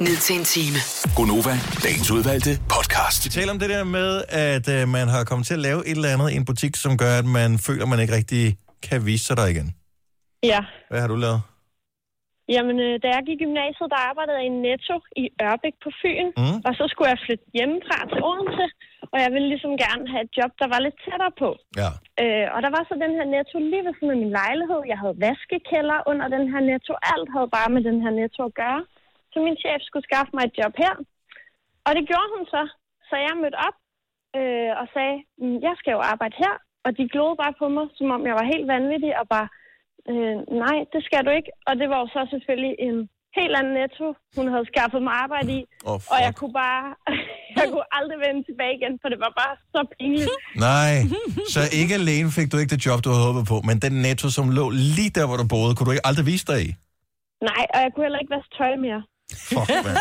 ned til en time. Gonova, dagens udvalgte podcast. Vi taler om det der med, at øh, man har kommet til at lave et eller andet i en butik, som gør, at man føler, at man ikke rigtig kan vise sig der igen. Ja. Hvad har du lavet? Jamen, øh, da jeg gik i gymnasiet, der arbejdede jeg i Netto i Ørbæk på Fyn. Mm. Og så skulle jeg flytte hjemmefra til Odense. Og jeg ville ligesom gerne have et job, der var lidt tættere på. Ja. Øh, og der var så den her netto lige ved siden af min lejlighed. Jeg havde vaskekælder under den her netto. Alt havde bare med den her netto at gøre. Så min chef skulle skaffe mig et job her. Og det gjorde hun så. så jeg mødte op øh, og sagde, "Mm, jeg skal jo arbejde her. Og de glodede bare på mig, som om jeg var helt vanvittig, og bare, øh, nej, det skal du ikke. Og det var jo så selvfølgelig en helt anden netto, hun havde skaffet mig arbejde i. Oh, og jeg kunne bare, jeg kunne aldrig vende tilbage igen, for det var bare så pinligt. Nej, så ikke alene fik du ikke det job, du havde håbet på, men den netto, som lå lige der, hvor du boede, kunne du ikke aldrig vise dig i? Nej, og jeg kunne heller ikke vaske tøj mere. Fuck, mand.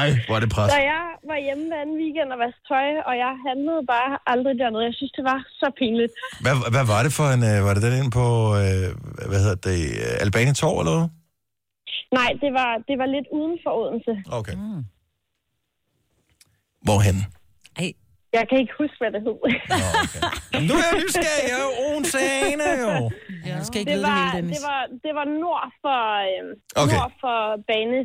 Ej, hvor er det pres. Så jeg var hjemme hver anden weekend og vaske tøj, og jeg handlede bare aldrig dernede. Jeg synes, det var så pinligt. Hvad, hvad var det for en... øh, Var det den inde på, øh, hvad hedder det, øh, Albani Torv, eller hvad? Nej, det var, det var lidt uden for Odense. Okay. Hvorhen? Jeg kan ikke huske, hvad det hed. Nu er jeg nysgerrig, jeg er jo Onsane, jo. Ja, skal ikke det, vide det var, hele, Dennis. det, var, det var nord for, øhm, Okay. nord for bane,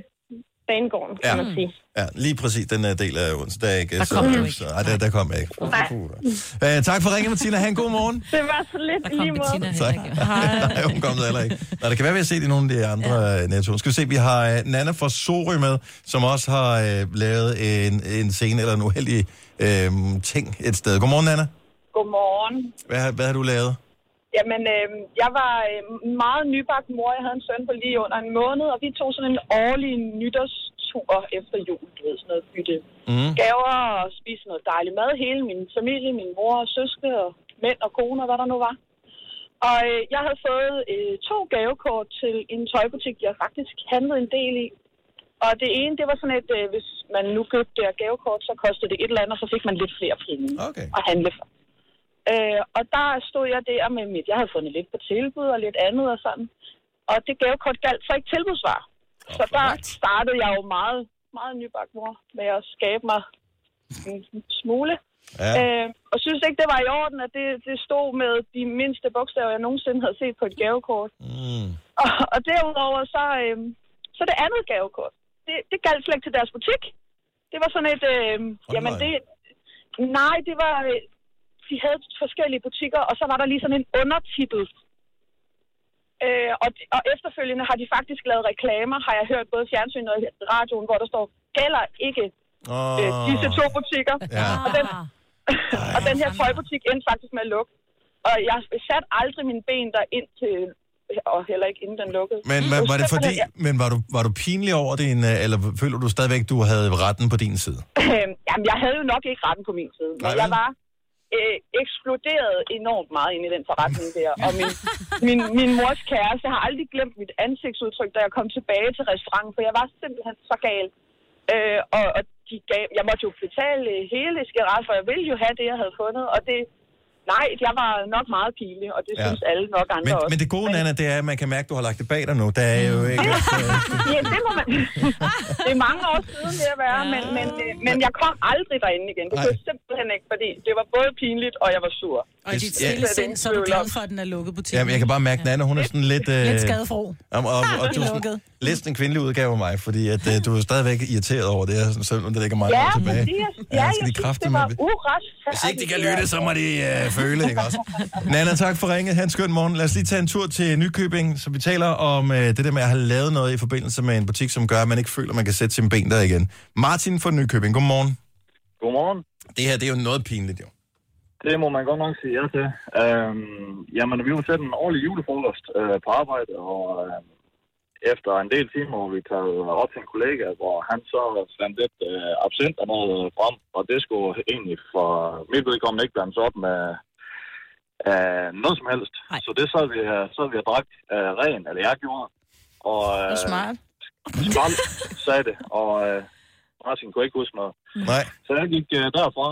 banegården, kan Ja. man sige. Ja, lige præcis den uh, del af Odense. Der, er ikke, Der så, kom ikke. Så, ej, der, der kom jeg ikke. Nej. Uh, tak for ringen, Martina. Ha' en god morgen. Det var så lidt i lige måde. Tak. Nej, hun kom heller ikke. Nå, det kan være, vi har set i nogle af de andre ja. nettoer. Skal vi se, vi har uh, Nana fra Sorø med, som også har uh, lavet en, en scene eller en uheldig uh, ting et sted. Godmorgen, Nana. Godmorgen. Hvad, hvad har du lavet? Jamen, øh, jeg var øh, meget nybagt mor. Jeg havde en søn på lige under en måned, og vi tog sådan en årlig nytårstur efter jul. Du ved, sådan noget bytte Mm. gaver og spise noget dejlig mad. Hele min familie, min mor og søske og mænd og kone og hvad der nu var. Og øh, jeg havde fået øh, to gavekort til en tøjbutik, jeg faktisk handlede en del i. Og det ene, det var sådan et, øh, hvis man nu købte det her gavekort, så kostede det et eller andet, og så fik man lidt flere penge okay. at handle for. Øh, og der stod jeg der med mit, jeg havde fundet lidt på tilbud og lidt andet og sådan. Og det gavekort galt så ikke tilbudsvar. Så der startede jeg jo meget, meget nybagt mor med at skabe mig en smule. Ja. Øh, og synes ikke, det var i orden, at det, det stod med de mindste bogstaver, jeg nogensinde havde set på et gavekort. Mm. Og, og derudover så, øh, så det andet gavekort, det, det galt slet ikke til deres butik. Det var sådan et, øh, jamen det, nej, det var, øh, de havde forskellige butikker, og så var der lige sådan en undertitel. Øh, og, og efterfølgende har de faktisk lavet reklamer, har jeg hørt både fjernsynet og radioen, hvor der står, gælder ikke Oh. øh, disse to butikker. Ja. Og, den, og den her tøjbutik endte faktisk med at lukke. Og jeg satte aldrig mine ben der ind til, og heller ikke inden den lukkede. Men, men var det fordi, men var du, var du pinlig over det, øh, eller føler du stadigvæk, du havde retten på din side? Øh, jamen, jeg havde jo nok ikke retten på min side, men Nej, jeg var øh, eksploderet enormt meget ind i den forretning der. Og min, min, min mors kæreste har aldrig glemt mit ansigtsudtryk, da jeg kom tilbage til restauranten, for jeg var simpelthen så gal. Øh, og, og de gav, jeg måtte jo betale hele skæret, for jeg ville jo have det, jeg havde fundet. Og det, nej, jeg var nok meget pinlig, og det Ja. ja. synes alle nok andre Men, også. men det gode, Nana, det er, at man kan mærke, at du har lagt det bag dig nu. Der er jo ikke... ja, det må man. det er mange år siden, det at være, men, men, øh, men jeg kom aldrig derinde igen. Det kunne jeg simpelthen ikke, fordi det var både pinligt, og jeg var sur. Og i dit Ja. stille sind, så er du glad for, at den er lukket butikken. Jamen, jeg kan bare mærke, at Nana, hun er sådan lidt... Øh, Lidt skadefro. Og, og, du er lidt en kvindelig udgave af mig, fordi at, øh, du er stadigvæk irriteret over det, her, selvom det ligger mange Ja, tilbage. fordi jeg, ja, Ja, jeg de synes, det med var det? uretfærdigt. Hvis ikke de kan lytte, så må de øh, føle, ikke også? Nana, tak for ringet. Ha' en skøn morgen. Lad os lige tage en tur til Nykøbing, så vi taler om øh, det der med at have lavet noget i forbindelse med en butik, som gør, at man ikke føler, at man kan sætte sine ben der igen. Martin fra Nykøbing, godmorgen. Godmorgen. Det her, det er jo noget pinligt, jo. Det må man godt nok sige ja til. Øhm, jamen, vi var til en årlig julefrokost øh, på arbejde, og øh, efter en del timer, hvor vi taget op til en kollega, hvor han så fandt lidt øh, absint og noget frem, og det skulle egentlig for mit vedkommende ikke blandes op med øh, noget som helst. Ej. Så det sad vi, sad vi og drak øh, ren, eller jeg gjorde. Og, øh, Og smart. Skrald, sagde det, og øh, Martin kunne ikke huske noget. Nej. Så jeg gik øh, derfra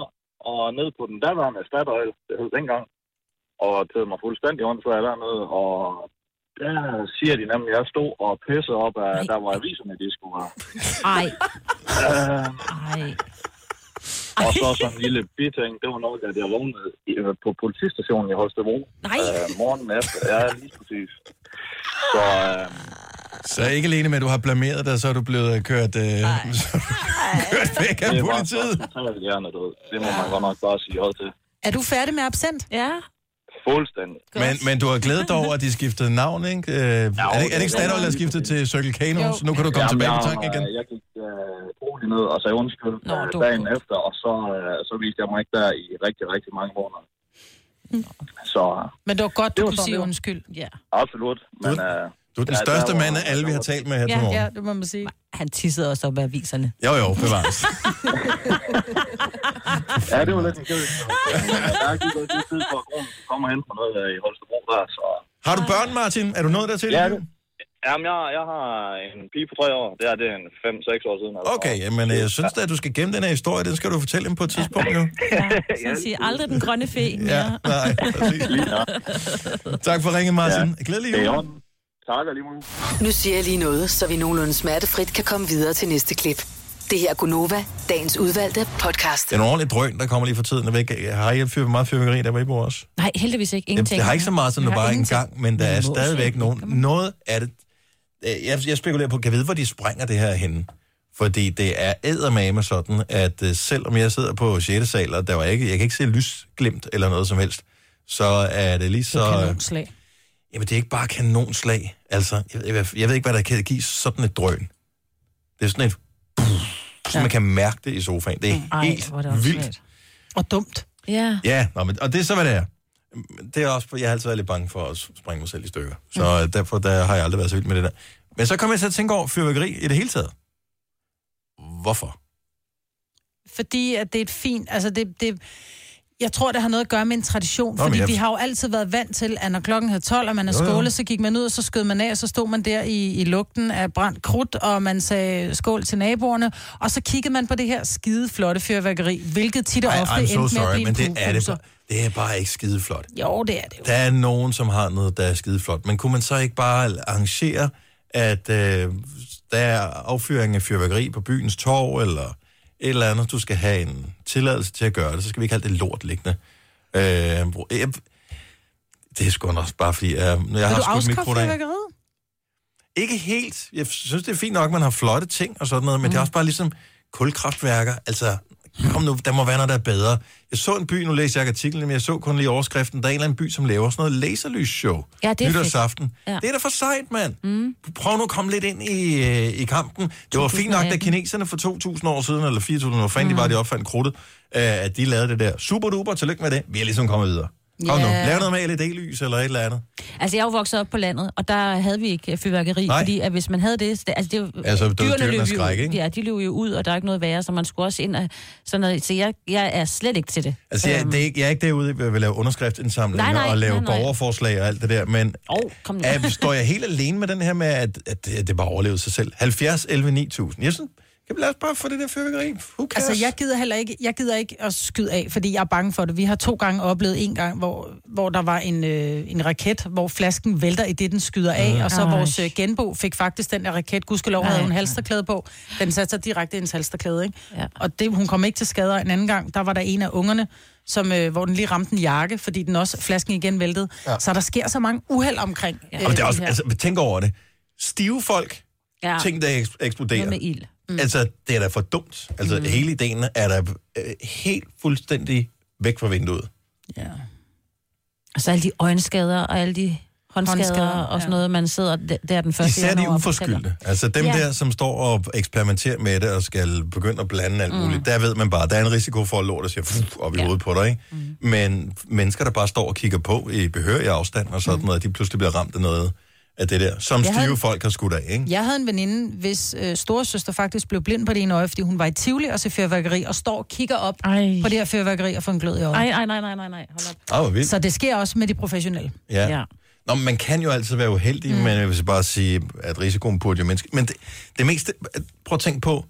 og ned på den daværende Statoil, det hed dengang, og tædede mig fuldstændig åndssvær dernede, og der siger de nemlig, at jeg stod og pissede op, at der var aviserne, de skulle have. Ej. Øh, Ej. Og så sådan en lille biting, det var nok, at jeg vågnede øh, på politistationen i Holstebro. Nej. Øh, morgenen efter. Ja, lige præcis. Så øh, Så ikke alene med, at du har blameret dig, så er du blevet kørt, øh, er du kørt væk af det var politiet. så totalt hjernedød. Det må man godt nok bare sige hold til. Er du færdig med absent? Ja. Fuldstændig. Men, men du har glædet dig over, at de skiftede navn, ikke? Øh, er, det, er det ikke Statoil, der har skiftet til Circle K nu? Jo. Så nu kan du komme Jamen, tilbage på tanken igen. Jeg gik øh, roligt ned og sagde undskyld Nå, øh, du- dagen efter, og så, øh, så viste jeg mig ikke der i rigtig, rigtig mange måneder. Så Men det var godt, Det du var kunne sige undskyld. Ja. absolut. Men, øh, Du er den Ja, største mand af alle, vi har talt med her til Ja, morgen. ja, det må man sige. Han tissede også op af aviserne. Jo, jo, bevares. ja, det var lidt en kæld. Der gik også lidt tid for, at kommer hen på noget øh, i Holstebro der, så... Har du børn, Martin? Er du nået dertil? Ja, det. Jamen, jeg, jeg har en pige på tre år. Det er det en 5-6 år siden. Altså. Okay, men jeg synes da, at du skal gemme den her historie. Den skal du fortælle dem på et tidspunkt, jo. Så han siger aldrig den grønne fe. Ja, nej, præcis. Tak for ringen, Martin. Glædelig Det er i jul. Tak og lige måde. Nu siger jeg lige noget, så vi nogenlunde smertefrit kan komme videre til næste klip. Det her er Gunova, dagens udvalgte podcast. Det er en ordentlig drøn, der kommer lige for tiden. Ikke, Har I fyr, meget fyrværkeri, der hvor I bor også? Nej, heldigvis ikke. Det, Ingenting. det har ikke så meget, som det bare en gang, men der er stadigvæk nogen. Noget af det... øh, Jeg, jeg spekulerer på, kan jeg vide, hvor de springer det her henne? Fordi det er eddermame sådan, at øh, selvom jeg sidder på 6. sal, og der var ikke, jeg kan ikke se lysglimt eller noget som helst, så er det lige så... Det er. Jamen, det er ikke bare kanonslag. Altså, jeg, jeg, jeg ved ikke, hvad der kan give sådan et drøn. Det er sådan et... Så man kan mærke det i sofaen. Det er Ej, helt hvor det vildt. svært. Og dumt. Ja. Ja, nå, men, og det er så, hvad det er. Det er også, jeg har altid været lidt bange for at springe mig selv i stykker. Så mm. derfor der har jeg aldrig været så vild med det der. Men så kommer jeg til at tænke over fyrværkeri i det hele taget. Hvorfor? Fordi at det er et fint... Altså det, det, jeg tror, det har noget at gøre med en tradition, Nå, fordi jeg- vi har jo altid været vant til, at når klokken havde 12, og man er skålet, så gik man ud, og så skød man af, og så stod man der i, i lugten af brændt krudt, og man sagde skål til naboerne, og så kiggede man på det her skide flotte fyrværkeri, hvilket tit og Ej, ofte endte so med at blive men en det er, det, det er bare ikke skide flot. Jo, det er det jo. Der er nogen, som har noget, der er skide flot. Men kunne man så ikke bare arrangere, at øh, der er affyring af fyrværkeri på byens torv, eller et eller andet, du skal have en tilladelse til at gøre det, så skal vi ikke have det lort liggende. Øh, jeg, det er sgu nok også bare fordi, jeg, jeg Vil har skudt af. fyrværkeriet? Ikke helt. Jeg synes, det er fint nok, at man har flotte ting og sådan noget, men mm. det er også bare ligesom kulkraftværker. Altså, kom nu, der må være noget, der er bedre. Jeg så en by, nu læste jeg artiklen, men jeg så kun lige overskriften, der er en eller anden by, som laver sådan noget laserlysshow. Ja, det er. Nytårsaften. Ja. Det er da for sejt, mand. Mm. Prøv nu at komme lidt ind i, øh, i kampen. Det var fint nok, da 2018. kineserne for 2.000 år siden, eller 4.000 år, fanden mm. de var, de opfandt krudtet, øh, at de lavede det der. Super duper, tillykke med det. Vi er ligesom kommet videre. Kom nu, Ja. lav noget med LED-lys eller et eller andet. Altså, jeg er jo vokset op på landet, og der havde vi ikke fyrværkeri, Nej. fordi at hvis man havde det... Altså, det Altså, dyrene dyrene løb skræk, ikke? Ja, de løb jo ud, og der er ikke noget værre, så man skulle også ind og sådan noget. Så jeg, jeg er slet ikke til det. Altså, jeg, det er ikke, jeg er ikke derude, jeg vil lave underskriftsindsamlinger Nej, nej, og lave nej, nej. borgerforslag og alt det der, men oh, kom nu. er, står jeg helt alene med den her med, at, at, at det bare overlevede sig selv? 70, 11, 9000. Jeg synes, vi lade os bare få det der fyrværkeri? Altså, jeg gider heller ikke, jeg gider ikke at skyde af, fordi jeg er bange for det. Vi har to gange oplevet en gang, hvor, hvor der var en, øh, en raket, hvor flasken vælter i det, den skyder af, Mm. og så Ej. vores øh, genbo fik faktisk den der raket. Gudskelov havde hun halsterklæde på. Den satte sig direkte i hendes halsterklæde, ikke? Ja. Og det, hun kom ikke til skader en anden gang. Der var der en af ungerne, som, øh, hvor den lige ramte en jakke, fordi den også, flasken igen væltede. Ja. Så der sker så mange uheld omkring. Ja. Og det er også, her. altså, tænk over det. Stive folk, ja. ting, der eks- eksploderer. Noget med ild. Mm. Altså, det er da for dumt. Altså, mm. hele ideen er da øh, helt fuldstændig væk fra vinduet. Ja. Og så alle de øjenskader og alle de håndskader, Håndskader, og sådan ja. noget, man sidder der- den første Især de uforskyldte. Altså dem Ja. der, som står og eksperimenterer med det og skal begynde at blande alt muligt, der ved man bare, der er en risiko for, at lortet siger fuh, op i Ja. hovedet på dig. Ikke? Mm. Men mennesker, der bare står og kigger på i behørig afstand og sådan noget, de pludselig bliver ramt af noget af det der, som Jeg stive havde- folk har skudt af. Ikke? Jeg havde en veninde, hvis øh, storesøster faktisk blev blind på det ene øje, fordi hun var i Tivoli og se fyrværkeri, og står og kigger op Ej. på det her fyrværkeri og får en glød i øjet. Ej, ej, nej, nej, nej, nej. Hold op. Vildt. Så det sker også med de professionelle. Ja. Ja. Nå, men man kan jo altid være uheldig, mm. men jeg vil bare sige, at risikoen burde jo mindske. Men det, det meste, prøv at tænke på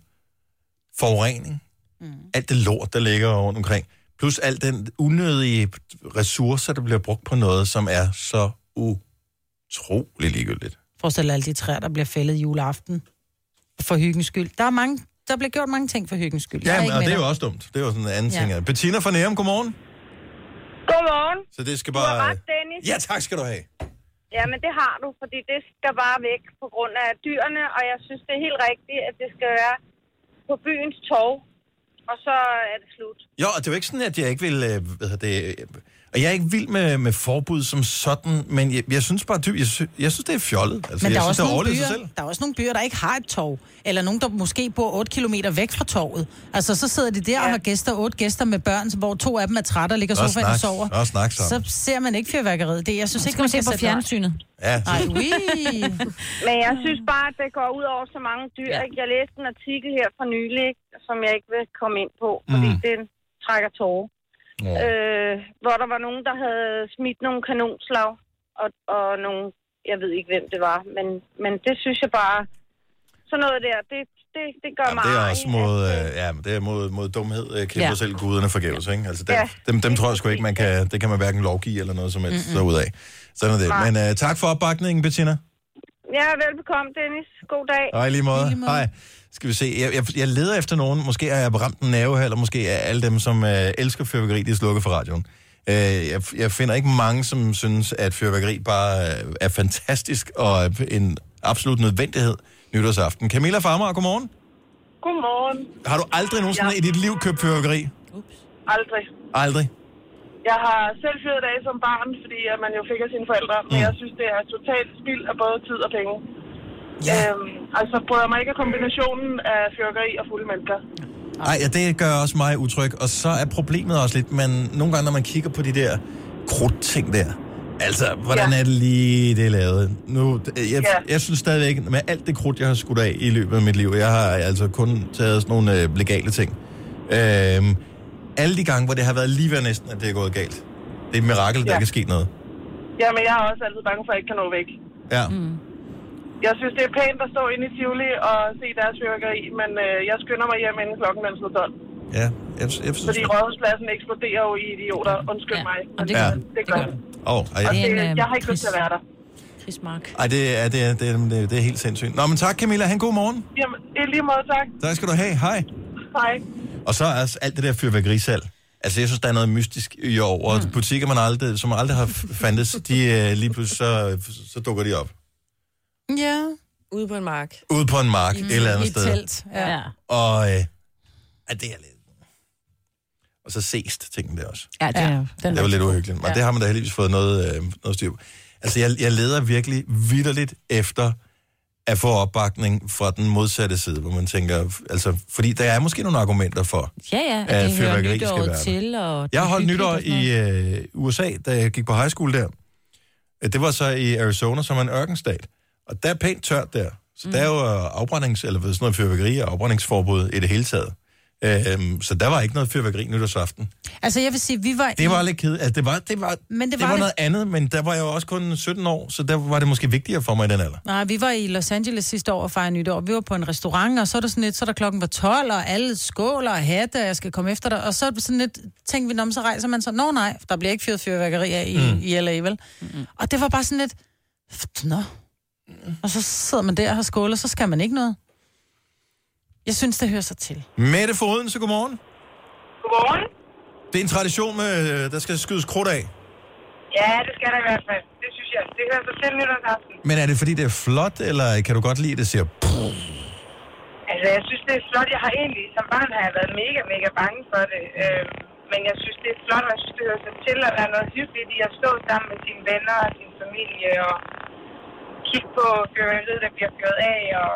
forurening. Mm. Alt det lort, der ligger rundt omkring. Plus alt den unødige ressourcer, der bliver brugt på noget, som er så utrolig ligegyldigt. Forestil dig alle de træer, der bliver fældet juleaften for hyggens skyld. Der, er mange, der bliver gjort mange ting for hyggens skyld. Ja, men, og det er jo også dumt. Det er jo sådan en anden Ja. ting. Bettina fra Nærum, godmorgen. Godmorgen. Så det skal Du har bare... ret, Dennis. Ja, tak skal du have. Ja, men det har du, fordi det skal bare væk på grund af dyrene, og jeg synes, det er helt rigtigt, at det skal være på byens torv, og så er det slut. Jo, og det er jo ikke sådan, at jeg ikke vil øh, hvad hedder det, øh, Og jeg er ikke vild med, med forbud som sådan, men jeg, jeg synes bare, dyb, jeg, synes, jeg synes, det er fjollet. Altså, Men der jeg er, synes, også det er byer, selv. der er også nogle byer, der ikke har et torv. Eller nogen, der måske bor 8 km væk fra torvet. Altså, så sidder de der og har gæster, otte gæster med børn, hvor to af dem er trætte og ligger Og sofaen og snak, sover. og snak sammen. Så ser man ikke fyrværkeriet. Det, jeg synes ikke, skal man se skal på sætte- fjernsynet. Ja, Ej, oui. Men jeg synes bare, at det går ud over så mange dyr. Ja. Jeg læste en artikel her for nylig, som jeg ikke vil komme ind på, fordi mm. den trækker tårer. Øh, hvor der var nogen, der havde smidt nogle kanonslag, og, og nogle, jeg ved ikke, hvem det var, men, men det synes jeg bare, sådan noget der, det, det, det gør Jamen, mig det er også mod, øh, øh, ja, men det er mod, mod dumhed, øh, kæmper Ja. selv guderne forgæves, ikke? Altså, dem, Ja. dem, dem tror jeg sgu ikke, man kan, det kan man hverken lovgive eller noget som helst mm derudad. Sådan er det. Nej. Men uh, tak for opbakningen, Bettina. Ja, velbekomme, Dennis. God dag. I lige måde. Lige måde. Hej. Skal vi se. Jeg, jeg, jeg leder efter nogen. Måske har jeg ramt en nerve her, eller måske er alle dem, som uh, elsker fyrværkeri, de er slukket for radioen. Uh, jeg, jeg finder ikke mange, som synes, at fyrværkeri bare uh, er fantastisk og er en absolut nødvendighed nytårsaften. Camilla Farmer, godmorgen. Godmorgen. Har du aldrig nogensinde ja. i dit liv købt fyrværkeri? Aldrig. Aldrig? Jeg har selv fyret af som barn, fordi at man jo fik af sine forældre, men jeg synes, det er totalt spild af både tid og penge. Ja. Øhm, altså bryder mig ikke af kombinationen af fyrkeri og fulde mennesker. Nej, ja, det gør også mig utryg. Og så er problemet også lidt, men nogle gange, når man kigger på de der krudtting der, altså, hvordan Ja. er det lige, det er lavet? Nu, jeg, Ja. jeg synes stadigvæk, med alt det krudt, jeg har skudt af i løbet af mit liv, jeg har altså kun taget sådan nogle øh, legale ting. Øhm, alle de gange, hvor det har været lige ved næsten, at det er gået galt. Det er et mirakel, der Ja. ikke er sket noget. Jamen, jeg er også altid bange for, at jeg ikke kan nå væk. Ja. Mm. Jeg synes, det er pænt at stå inde i Tivoli og se deres fyrkeri, men øh, jeg skynder mig hjem inden klokken er slået 12. Ja, jeg, jeg synes... Fordi rådhuspladsen eksploderer jo i idioter. Undskyld Ja, mig. og det Ja. gør det gør det. Åh, oh, Og Det det, en, jeg har ikke lyst til at være der. Ej, det, er, det, er, det, er, det, er, det er helt sindssygt. Nå, men tak Camilla, han god morgen. Jamen, i lige måde, tak. Tak skal du have. Hej. Hej. Og så er altså alt det der fyrværkerisalg. Altså, jeg synes, der er noget mystisk i år, og mm. butikker, man aldrig, som aldrig har fandtes, de øh, lige pludselig, så, så dukker de op. Ja, Ude på en mark. Ude på en mark, mm, et eller i andet et sted. telt. Ja. Og øh, ja, det er lidt... Og så sest tingene der også. Ja, det Ja. er... Den Det var lidt uhyggeligt, men Ja. det har man da heldigvis fået noget, øh, noget styr på. Altså, jeg, jeg leder virkelig vidderligt efter at få opbakning fra den modsatte side, hvor man tænker, altså, fordi der er måske nogle argumenter for, Ja, ja, At at fyrværkeri skal være til. Og Jeg har holdt nytår i øh, USA, da jeg gik på high school der. Det var så i Arizona, som er en ørkenstat. Og der er pænt tørt der. Så mm. der er jo øh, afbrændings, eller sådan noget fyrværkeri og afbrændingsforbud i det hele taget. Øhm, så der var ikke noget fyrværkeri nytårsaften. Altså, jeg vil sige, vi var... Det var lidt ked. Altså, det var, det var, Men det det var var det- noget andet, men der var jeg jo også kun 17 år, så der var det måske vigtigere for mig i den alder. Nej, vi var i Los Angeles sidste år og fejrede nytår. Vi var på en restaurant, og så er der sådan lidt, så er der klokken var 12, og alle skåler og hatte, og jeg skal komme efter dig. Og så er det sådan lidt, tænkte vi, "Nå, men så rejser man så, nå nej, der bliver ikke fyret fyrværkeri af i, mm. i LA, vel? Mm-hmm. Og det var bare sådan lidt, nå. Og så sidder man der og har skålet, så skal man ikke noget. Jeg synes, det hører sig til. Mette Foden, så godmorgen. Godmorgen. Det er en tradition, med, øh, der skal skydes krudt af. Ja, det skal der i hvert fald. Det synes jeg. Det hører sig til nytårsaften. Men er det fordi, det er flot, eller kan du godt lide, at det siger... Altså, jeg synes, det er flot. Jeg har egentlig, som barn har jeg været mega, mega bange for det. Øh, men jeg synes, det er flot, og jeg synes, det hører sig til, at der er noget hyggeligt i at stå sammen med sine venner og sin familie og kigge på fyrværkeriet, der bliver fyret af. Og,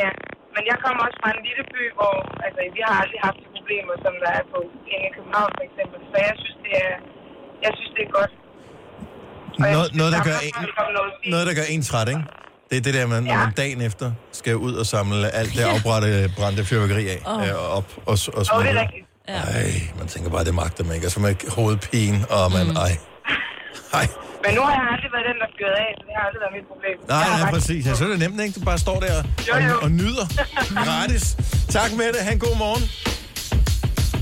ja. Men jeg kommer også fra en lille by, hvor altså, vi har aldrig haft de problemer, som der er på inde i København for eksempel. Så jeg synes, det er, jeg synes, det er godt. Og Noget, synes, noget, der gør er en, noget noget, der gør en træt, ikke? Det er det der, man, når Ja. man dagen efter skal ud og samle alt det afbrændte brændte fyrværkeri af øh, op og, og det smide er det. rigtigt. Ja. Ej, man tænker bare, det magter man ikke. Og så med hovedpine, og man, mm. ej. Ej. Men nu har jeg aldrig været den, der fyret af, så det har aldrig været mit problem. Nej, ret- præcis. Ja, så er det nemt, ikke? Du bare står der Jo, jo. og, og nyder gratis. Tak med det. Ha' en god morgen.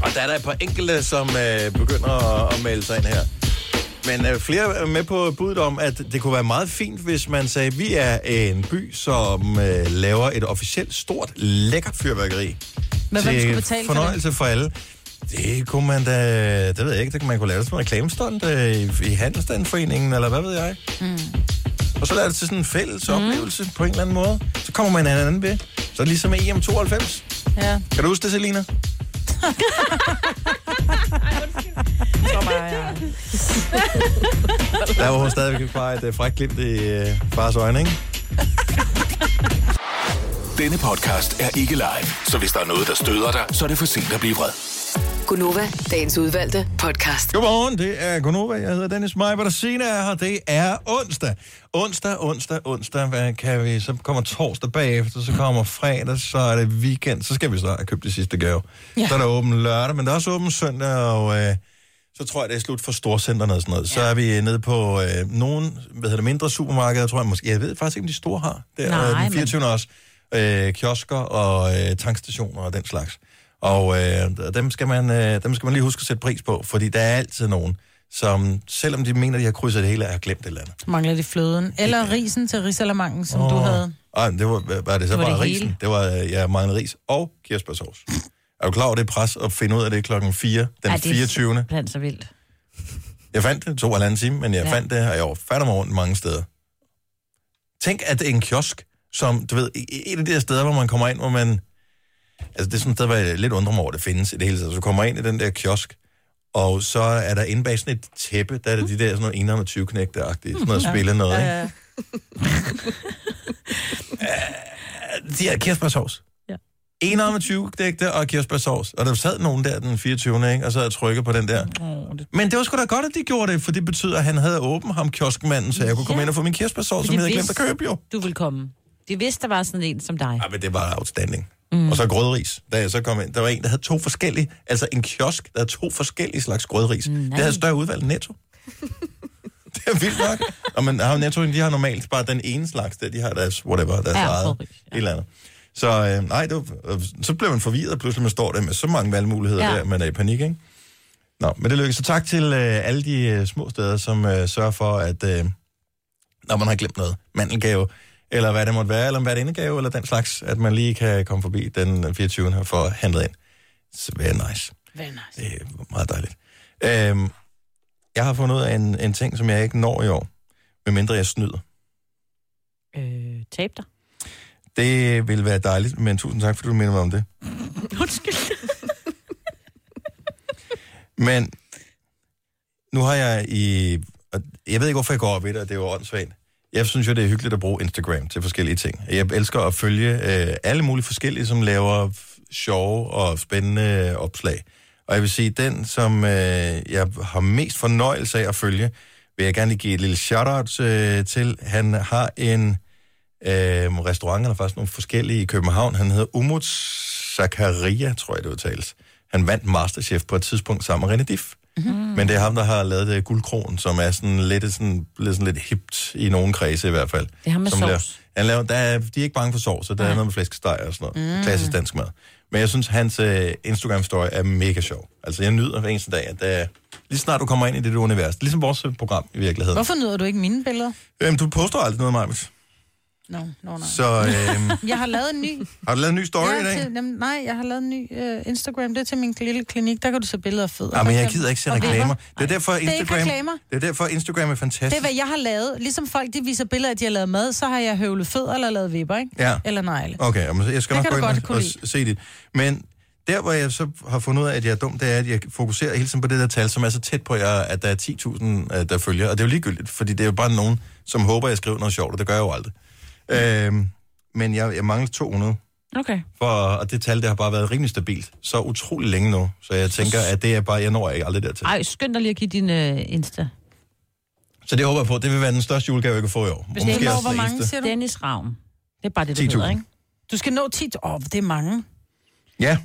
Og der er der et par enkelte, som øh, begynder at, at melde sig ind her. Men øh, flere er med på budet om, at det kunne være meget fint, hvis man sagde, at vi er en by, som øh, laver et officielt stort, lækkert fyrværkeri. Men hvem skulle betale for det? fornøjelse for alle. Det kunne man da, det ved jeg ikke, det kunne man kunne lave som en reklamestund øh, i, i Handelsstandforeningen, eller hvad ved jeg. Mm. Og så lader det til sådan en fælles mm. oplevelse på en eller anden måde. Så kommer man en anden ved. Så er det ligesom EM 92. Ja. Kan du huske det, Selina? for mig. Ja. Der var hun stadigvæk bare et uh, frækt glimt i uh, fars øjne, ikke? Denne podcast er ikke live, så hvis der er noget, der støder dig, så er det for sent at blive vred. Gunova, dagens udvalgte podcast. Godmorgen, det er Gunova. Jeg hedder Dennis Meiber, der Signe er her. Det er onsdag. Onsdag, onsdag, onsdag. Hvad kan vi? Så kommer torsdag bagefter, så kommer fredag, så er det weekend. Så skal vi have købt det sidste gave. Ja. Så er der åben lørdag, men der er også åben søndag, og øh, så tror jeg, det er slut for storcenterne og sådan noget. Ja. Så er vi nede på øh, nogle hvad hedder det, mindre supermarkeder, tror jeg måske. Jeg ved faktisk ikke, om de store har. Det er Nej, øh, den 24. også. Øh, kiosker og øh, tankstationer og den slags. Og øh, dem, skal man, øh, dem skal man lige huske at sætte pris på, fordi der er altid nogen, som selvom de mener, de har krydset det hele, har glemt et eller andet. Mangler de fløden. Eller risen til risalamangen, som oh. du havde. Ej, det var, var det så Det var bare det risen? hele. Det var, øh, jeg manglede ris og kirsebærsovs. er du klar over det pres at finde ud af det klokken 4, den Ej, det er 24. så vildt. Jeg fandt det, to og en anden time, men jeg Ja. ja. fandt det, og jeg var mig rundt mange steder. Tænk, at det en kiosk, som, du ved, et af de der steder, hvor man kommer ind, hvor man... Altså, det er sådan et sted, hvor jeg lidt undrer mig over, det findes i det hele taget. Så du kommer ind i den der kiosk, og så er der inde bag sådan et tæppe, der er der de der sådan noget 21 knægte agtige sådan noget Ja. spille noget, ikke? Ja. De her kirsebærsovs. Ja. 21 knægte og kirsebærsovs. Og der sad nogen der den 24. Ikke? Og så havde jeg trykket på den der. Men det var sgu da godt, at de gjorde det, for det betyder, at han havde åbent ham kioskmanden, så jeg kunne komme Ja. ind og få min kirsebærsovs, som jeg havde glemt at købe jo. Du vil komme. De vidste, der var sådan en som dig. Ja, men det var outstanding. Mm. Og så grødris. Da jeg så kom ind, der var en, der havde to forskellige, altså en kiosk, der havde to forskellige slags grødris. Mm, det havde større udvalg end Netto. det er vildt nok. Og man har Netto, de har normalt bare den ene slags, der de har deres, whatever, deres Ja, eget, ja. et eller andet. Så øh, nej, det var, øh, så blev man forvirret, pludselig man står der med så mange valgmuligheder ja. der, man er i panik, ikke? Nå, men det lykkedes. Så tak til øh, alle de øh, små steder, som øh, sørger for, at øh, når man har glemt noget, mandelgave, eller hvad det måtte være, eller en værtindegave, eller den slags, at man lige kan komme forbi den 24. og få handlet ind. Så very nice. Very nice. Det er meget dejligt. Øhm, jeg har fundet ud af en, en ting, som jeg ikke når i år, medmindre jeg snyder. Øh, tab dig. Det vil være dejligt, men tusind tak, fordi du minder mig om det. Undskyld. Men nu har jeg i... Jeg ved ikke, hvorfor jeg går op i det, og det er jo åndssvagt. Jeg synes jo, det er hyggeligt at bruge Instagram til forskellige ting. Jeg elsker at følge øh, alle mulige forskellige, som laver sjove og spændende opslag. Og jeg vil sige, den, som øh, jeg har mest fornøjelse af at følge, vil jeg gerne lige give et lille shout-out øh, til. Han har en øh, restaurant, eller faktisk nogle forskellige i København. Han hedder Umut Zakaria, tror jeg det udtales. Han vandt Masterchef på et tidspunkt sammen med René Diff. Mm-hmm. Men det er ham, der har lavet det guldkron, som er sådan lidt, sådan, lidt, sådan lidt hipt i nogle kredse i hvert fald. Det er ham med som sovs. Laver, han laver, der er, de er ikke bange for sovs, så der er noget med flæskesteg og sådan noget. Mm. Mm. Klassisk dansk mad. Men jeg synes, hans uh, Instagram-story er mega sjov. Altså, jeg nyder hver eneste dag, at der, lige snart du kommer ind i det univers, ligesom vores øh, program i virkeligheden. Hvorfor nyder du ikke mine billeder? Øhm, du poster aldrig noget, Marvitt. Nå, no, no, nej. Så øhm, Jeg har lavet en ny. har du lavet en ny story i dag? til, jamen, nej, jeg har lavet en ny uh, Instagram. Det er til min lille klinik. Der kan du se billeder af fødder. Ja, men jeg gider ikke se reklamer. Det er derfor Det er Instagram, det er derfor Instagram er fantastisk. Det er, hvad jeg har lavet. Ligesom folk, de viser billeder af, at de har lavet mad, så har jeg høvlet fødder eller lavet vipper, ikke? Ja. Eller negle. Okay, jamen, jeg skal Det nok gå ind og, og se det. Men der, hvor jeg så har fundet ud af, at jeg er dum, det er, at jeg fokuserer hele tiden på det der tal, som er så tæt på, at der er 10.000, øh, der følger. Og det er jo ligegyldigt, fordi det er jo bare nogen, som håber, at jeg skriver noget sjovt, og det gør jeg jo aldrig. Øhm, men jeg, jeg mangler 200. Okay. For, og det tal, det har bare været rimelig stabilt. Så utrolig længe nu. Så jeg tænker, at det er bare, jeg når ikke aldrig dertil. Ej, skynd dig lige at give din uh, Insta. Så det håber jeg på. Det vil være den største julegave, jeg kan få i år. Hvis det når, hvor mange siger du? Dennis Ravn. Det er bare det, du 10.000. hedder, ikke? Du skal nå 10. Åh, oh, det er mange. Ja,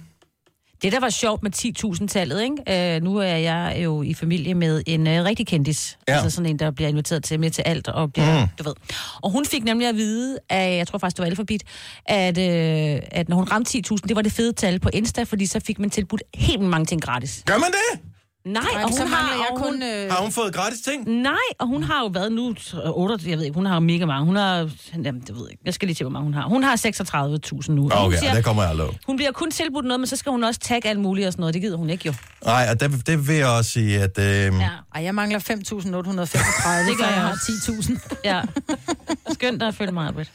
Det, der var sjovt med 10.000-tallet, ikke? Øh, nu er jeg jo i familie med en øh, rigtig kendis. Ja. Altså sådan en, der bliver inviteret til med til alt, og bliver, Mm. du ved. Og hun fik nemlig at vide, af, jeg tror faktisk, det var Alphabet, at, øh, at når hun ramte 10.000, det var det fede tal på Insta, fordi så fik man tilbudt helt mange ting gratis. gør man det? Nej, Ej, og hun har, jeg og kun... hun, Øh... Har hun fået gratis ting? Nej, og hun har jo været nu, 8, jeg ved ikke, hun har jo mega mange. Hun har, jamen, det ved jeg ikke, jeg skal lige se, hvor mange hun har. Hun har 36.000 nu. Og hun Okay, siger, det kommer jeg aldrig hun bliver kun tilbudt noget, men så skal hun også tagge alt muligt og sådan noget. Det gider hun ikke jo. Nej, og det, det vil jeg også sige, at... Øh, ja. Ej, jeg mangler 5.835, Det gør jeg jeg har også. 10.000. Ja. Skønt at følge mig, Albert.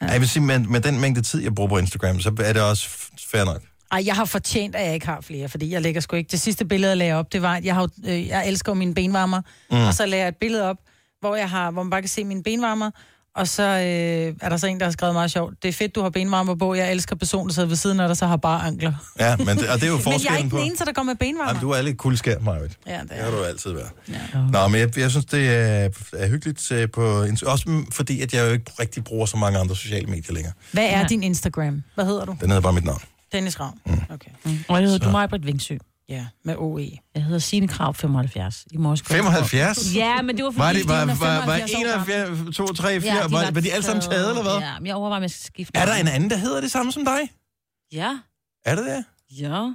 Jeg vil sige, med, med den mængde tid, jeg bruger på Instagram, så er det også fair nok. Ej, jeg har fortjent, at jeg ikke har flere, fordi jeg lægger sgu ikke... Det sidste billede, jeg lagde op, det var, at jeg, har, øh, jeg elsker mine benvarmer, Mm. og så lagde jeg et billede op, hvor, jeg har, hvor man bare kan se mine benvarmer, og så øh, er der så en, der har skrevet meget sjovt. Det er fedt, du har benvarmer på. Jeg elsker personen, der sidder ved siden af dig, så har bare ankler. Ja, men det, og det er jo Men jeg er forskellen ikke på... den eneste, der går med benvarmer. Jamen, du er lidt kuldskær, Marvitt. Ja, det Det er har du altid været. Ja. Nå, men jeg, jeg synes, det er, er hyggeligt øh, på... Også fordi, at jeg jo ikke rigtig bruger så mange andre sociale medier længere. Hvad er din Instagram? Hvad hedder du? Den hedder bare mit navn. Dennis Ravn. Mm. Okay. Og jeg hedder Så. du mig, Britt Vingsø. Ja, med OE. Jeg hedder Signe Krav 75 i morges. 75? Ja, men det var fordi... Var det var, var, var 75 år gammel. 71, 2, 3, 4? Ja, de var, var var de alle sammen taget, eller hvad? Ja, men jeg overvejer, om jeg skal skifte. Er der en anden, der hedder det samme som dig? Ja. Er det det? Ja.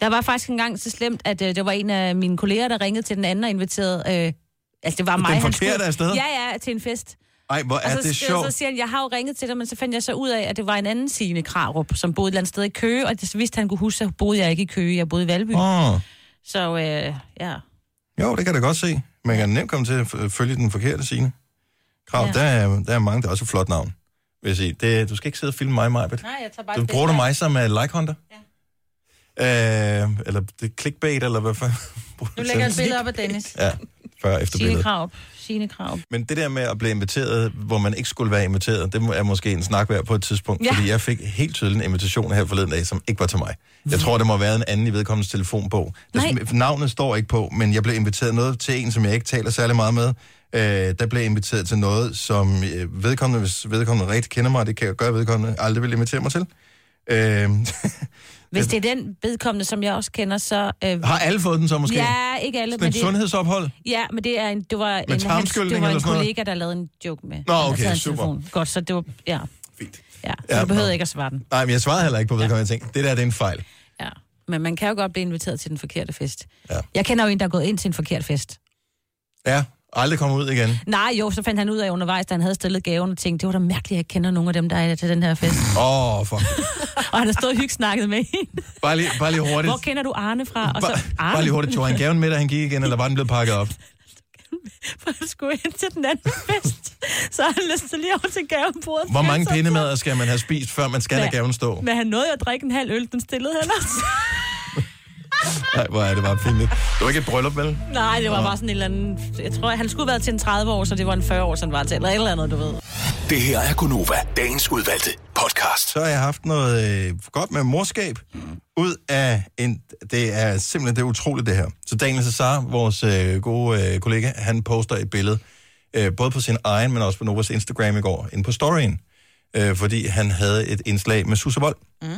Der var faktisk en gang så slemt, at øh, der var en af mine kolleger, der ringede til den anden og inviterede... Øh, altså, det var mig, Den han skulle- afsted? Ja, ja, til en fest. Ej, hvor Og er så, det sjovt. så siger han, jeg har jo ringet til dig, men så fandt jeg så ud af, at det var en anden Signe Krarup, som boede et eller andet sted i Køge, og det vidste han kunne huske, så boede jeg ikke i Køge, jeg boede i Valby. Åh. Så øh, ja. Jo, det kan jeg da godt se. Man kan nemt komme til at følge den forkerte sine. Krav, Ja. der, er, der er mange, der er også et flot navn. Vil jeg sige. Det, du skal ikke sidde og filme mig, Majbet. Nej, jeg tager bare Du bruger du mig som uh, like hunter? Ja. Øh, eller det er clickbait, eller hvad fanden? Nu lægger jeg et billede op af Dennis. Ja, før efter Signe billedet. Krarup. Signe Krarup. Men det der med at blive inviteret, hvor man ikke skulle være inviteret, det er måske en snak værd på et tidspunkt, Ja. fordi jeg fik helt tydeligt en invitation her forleden dag, som ikke var til mig. Jeg tror, det må have været en anden i vedkommendes telefonbog. Der, navnet står ikke på, men jeg blev inviteret noget til en, som jeg ikke taler særlig meget med. Øh, der blev jeg inviteret til noget, som øh, vedkommende, hvis vedkommende rigtig kender mig, det kan jeg gøre, vedkommende aldrig vil invitere mig til. Øh, Hvis det er den vedkommende, som jeg også kender, så... Øh, har alle fået den så måske? Ja, ikke alle, Sådan men et det... sundhedsophold? Ja, men det, er en, det var, en, hans, det var en kollega, der lavede en joke med. Nå, okay, super. telefon. Godt, så det var... Ja. Fint. Ja, så Ja, ja, du behøvede nå. ikke at svare den. Nej, men jeg svarede heller ikke på vedkommende. Jeg tænkte, det der det er en fejl. Ja. Men man kan jo godt blive inviteret til den forkerte fest. Ja. Jeg kender jo en, der er gået ind til en forkert fest. Ja, aldrig kommer ud igen. Nej, jo, så fandt han ud af undervejs, da han havde stillet gaven og tænkte, det var da mærkeligt, at jeg kender nogen af dem, der er til den her fest. Åh, oh, fuck. og han har stået og hyggesnakket med hende. Bare lige, bare lige hurtigt. Hvor kender du Arne fra? Og så, Arne, bare lige hurtigt. Tog han gaven med, da han gik igen, eller var den blevet pakket op? for han skulle ind til den anden fest. Så han lyst til lige over til gavebordet. Hvor mange pindemader skal man have spist, før man skal lade gaven stå? Men han nåede at drikke en halv øl, den stillede han også. Nej, hvor er det bare pinligt. Det var ikke et bryllup, vel? Nej, det var bare sådan en eller anden... Jeg tror, han skulle have været til en 30 år, så det var en 40 år, så han var til. Eller et eller andet, du ved. Det her er Gunova, dagens udvalgte podcast. Så har jeg haft noget øh, godt med morskab ud af en... Det er simpelthen det er utroligt, det her. Så Daniel Cesar, vores øh, gode øh, kollega, han poster et billede, øh, både på sin egen, men også på Novas Instagram i går, ind på storyen, øh, fordi han havde et indslag med Susse Vold. Mm.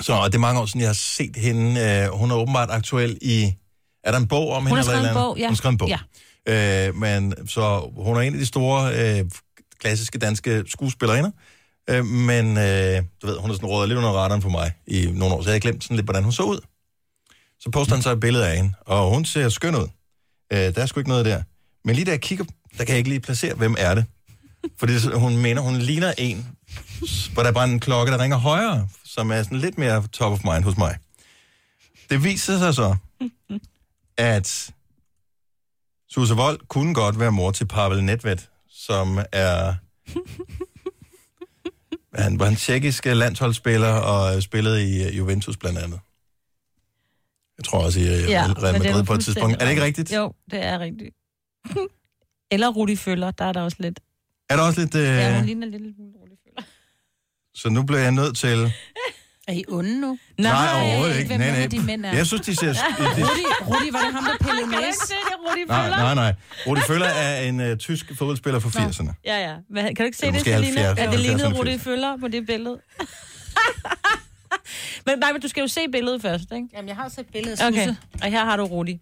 Så og det er mange år siden, jeg har set hende. Øh, hun er åbenbart aktuel i... Er der en bog om Hun hende? har eller skrevet et en bog, ja. Hun har skrevet en bog. Ja. Øh, men, så hun er en af de store øh, klassiske danske skuespillerinder. Øh, men øh, du ved, hun er sådan rådet lidt under radaren for mig i nogle år, så jeg havde glemt sådan lidt, hvordan hun så ud. Så poster han så et billede af hende, og hun ser skøn ud. Øh, der er sgu ikke noget der. Men lige da jeg kigger, der kan jeg ikke lige placere, hvem er det. Fordi hun mener, hun ligner en, hvor der er bare en klokke, der ringer højere, som er sådan lidt mere top of mind hos mig. Det viser sig så, at Susse Vold kunne godt være mor til Pavel Nedved, som er... Han var en tjekkisk landsholdsspiller og spillede i øh, Juventus blandt andet. Jeg tror også i øh, Ja, Real Madrid på et tidspunkt. Er det ikke rigtigt? Jo, det er rigtigt. Eller Rudi Føller, der er der også lidt. Er der også lidt... Øh... Ja, hun ligner lidt. Så nu bliver jeg nødt til... Er I onde nu? Nej, overhovedet ikke. Hvem Nej, nej. de mænd er? Jeg synes, de ser... de- Rudi, Rudi, var det ham, der pillede er Rudi Nej, nej, nej. Rudi Føller er en uh, tysk fodboldspiller fra 80'erne. Ja, ja. Men, kan du ikke se Det det, Selina? 70, Ja, det 70, lignede 70. Rudi Føller på det billede. men nej, men du skal jo se billedet først, ikke? Jamen, jeg har set billedet Okay, Susse. og her har du Rudi.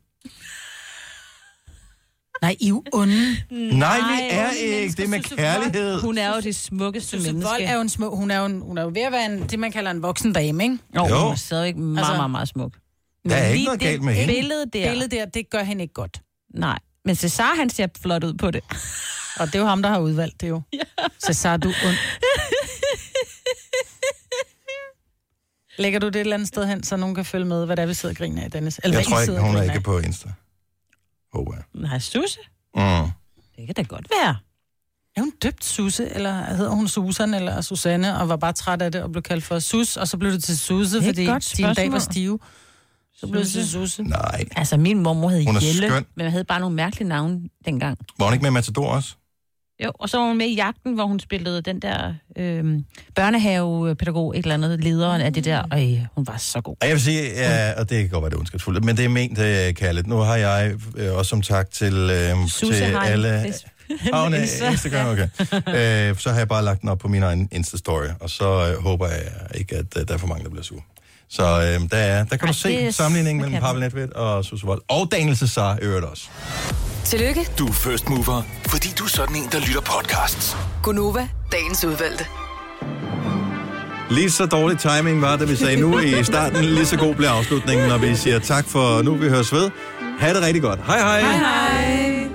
Nej, I er onde. Nej, vi er ikke. Det er med kærlighed. Hun er jo det smukkeste Susse menneske. Vold er jo en smuk... Hun er jo, en, hun er jo ved at være en, det, man kalder en voksen dame, ikke? Jo, Jo. hun er stadigvæk meget, Altså- meget, meget smuk. Der er ikke noget galt med hende. billede der... Billedet der, det gør hende ikke godt. Nej, men Cesar, han ser flot ud på det. Og det er jo ham, der har udvalgt det jo. Ja. Så så er du ond. Lægger du det et eller andet sted hen, så nogen kan følge med, hvad der vi sidder og griner af, Dennis? Eller Jeg tror ikke, hun er ikke på Insta. Håber jeg. Nej, Susse? Mm. Det kan da godt være. Er hun døbt Susse, eller hedder hun Susan eller Susanne, og var bare træt af det og blev kaldt for Sus, og så blev det til Susse, Det er et fordi godt din dag var stive. Så blev det til Susse. Nej. Altså, min mormor hed Jelle, skøn. men jeg havde bare nogle mærkelige navne dengang. Var hun ikke med Matador også? Jo, og så var hun med i jagten, hvor hun spillede den der øh, børnehavepædagog, et eller andet, lederen af det der. Øj, hun var så god. Og jeg vil sige, ja, og det kan godt være, det ondskabsfuldt, men det er ment uh, kærligt. Nu har jeg øh, også som tak til, øh, til alle... øh, Insta. Instagram? Okay. øh, så har jeg bare lagt den op på min egen Insta-story, og så øh, håber jeg ikke, at øh, der er for mange, der bliver sure. Så øh, der, er, der kan Ej, du se sammenligningen mellem Pavel Netvedt og Susse Vold. Og Daniel Cesar øvrigt også. Tillykke, Du er first mover, fordi du er sådan en, der lytter podcasts. Gunova, dagens udvalgte. Lige så dårlig timing var det, vi sagde nu i starten. Lige så god bliver afslutningen, når vi siger tak for nu. Vi høres ved. Ha' det rigtig godt. Hej hej. Hej hej.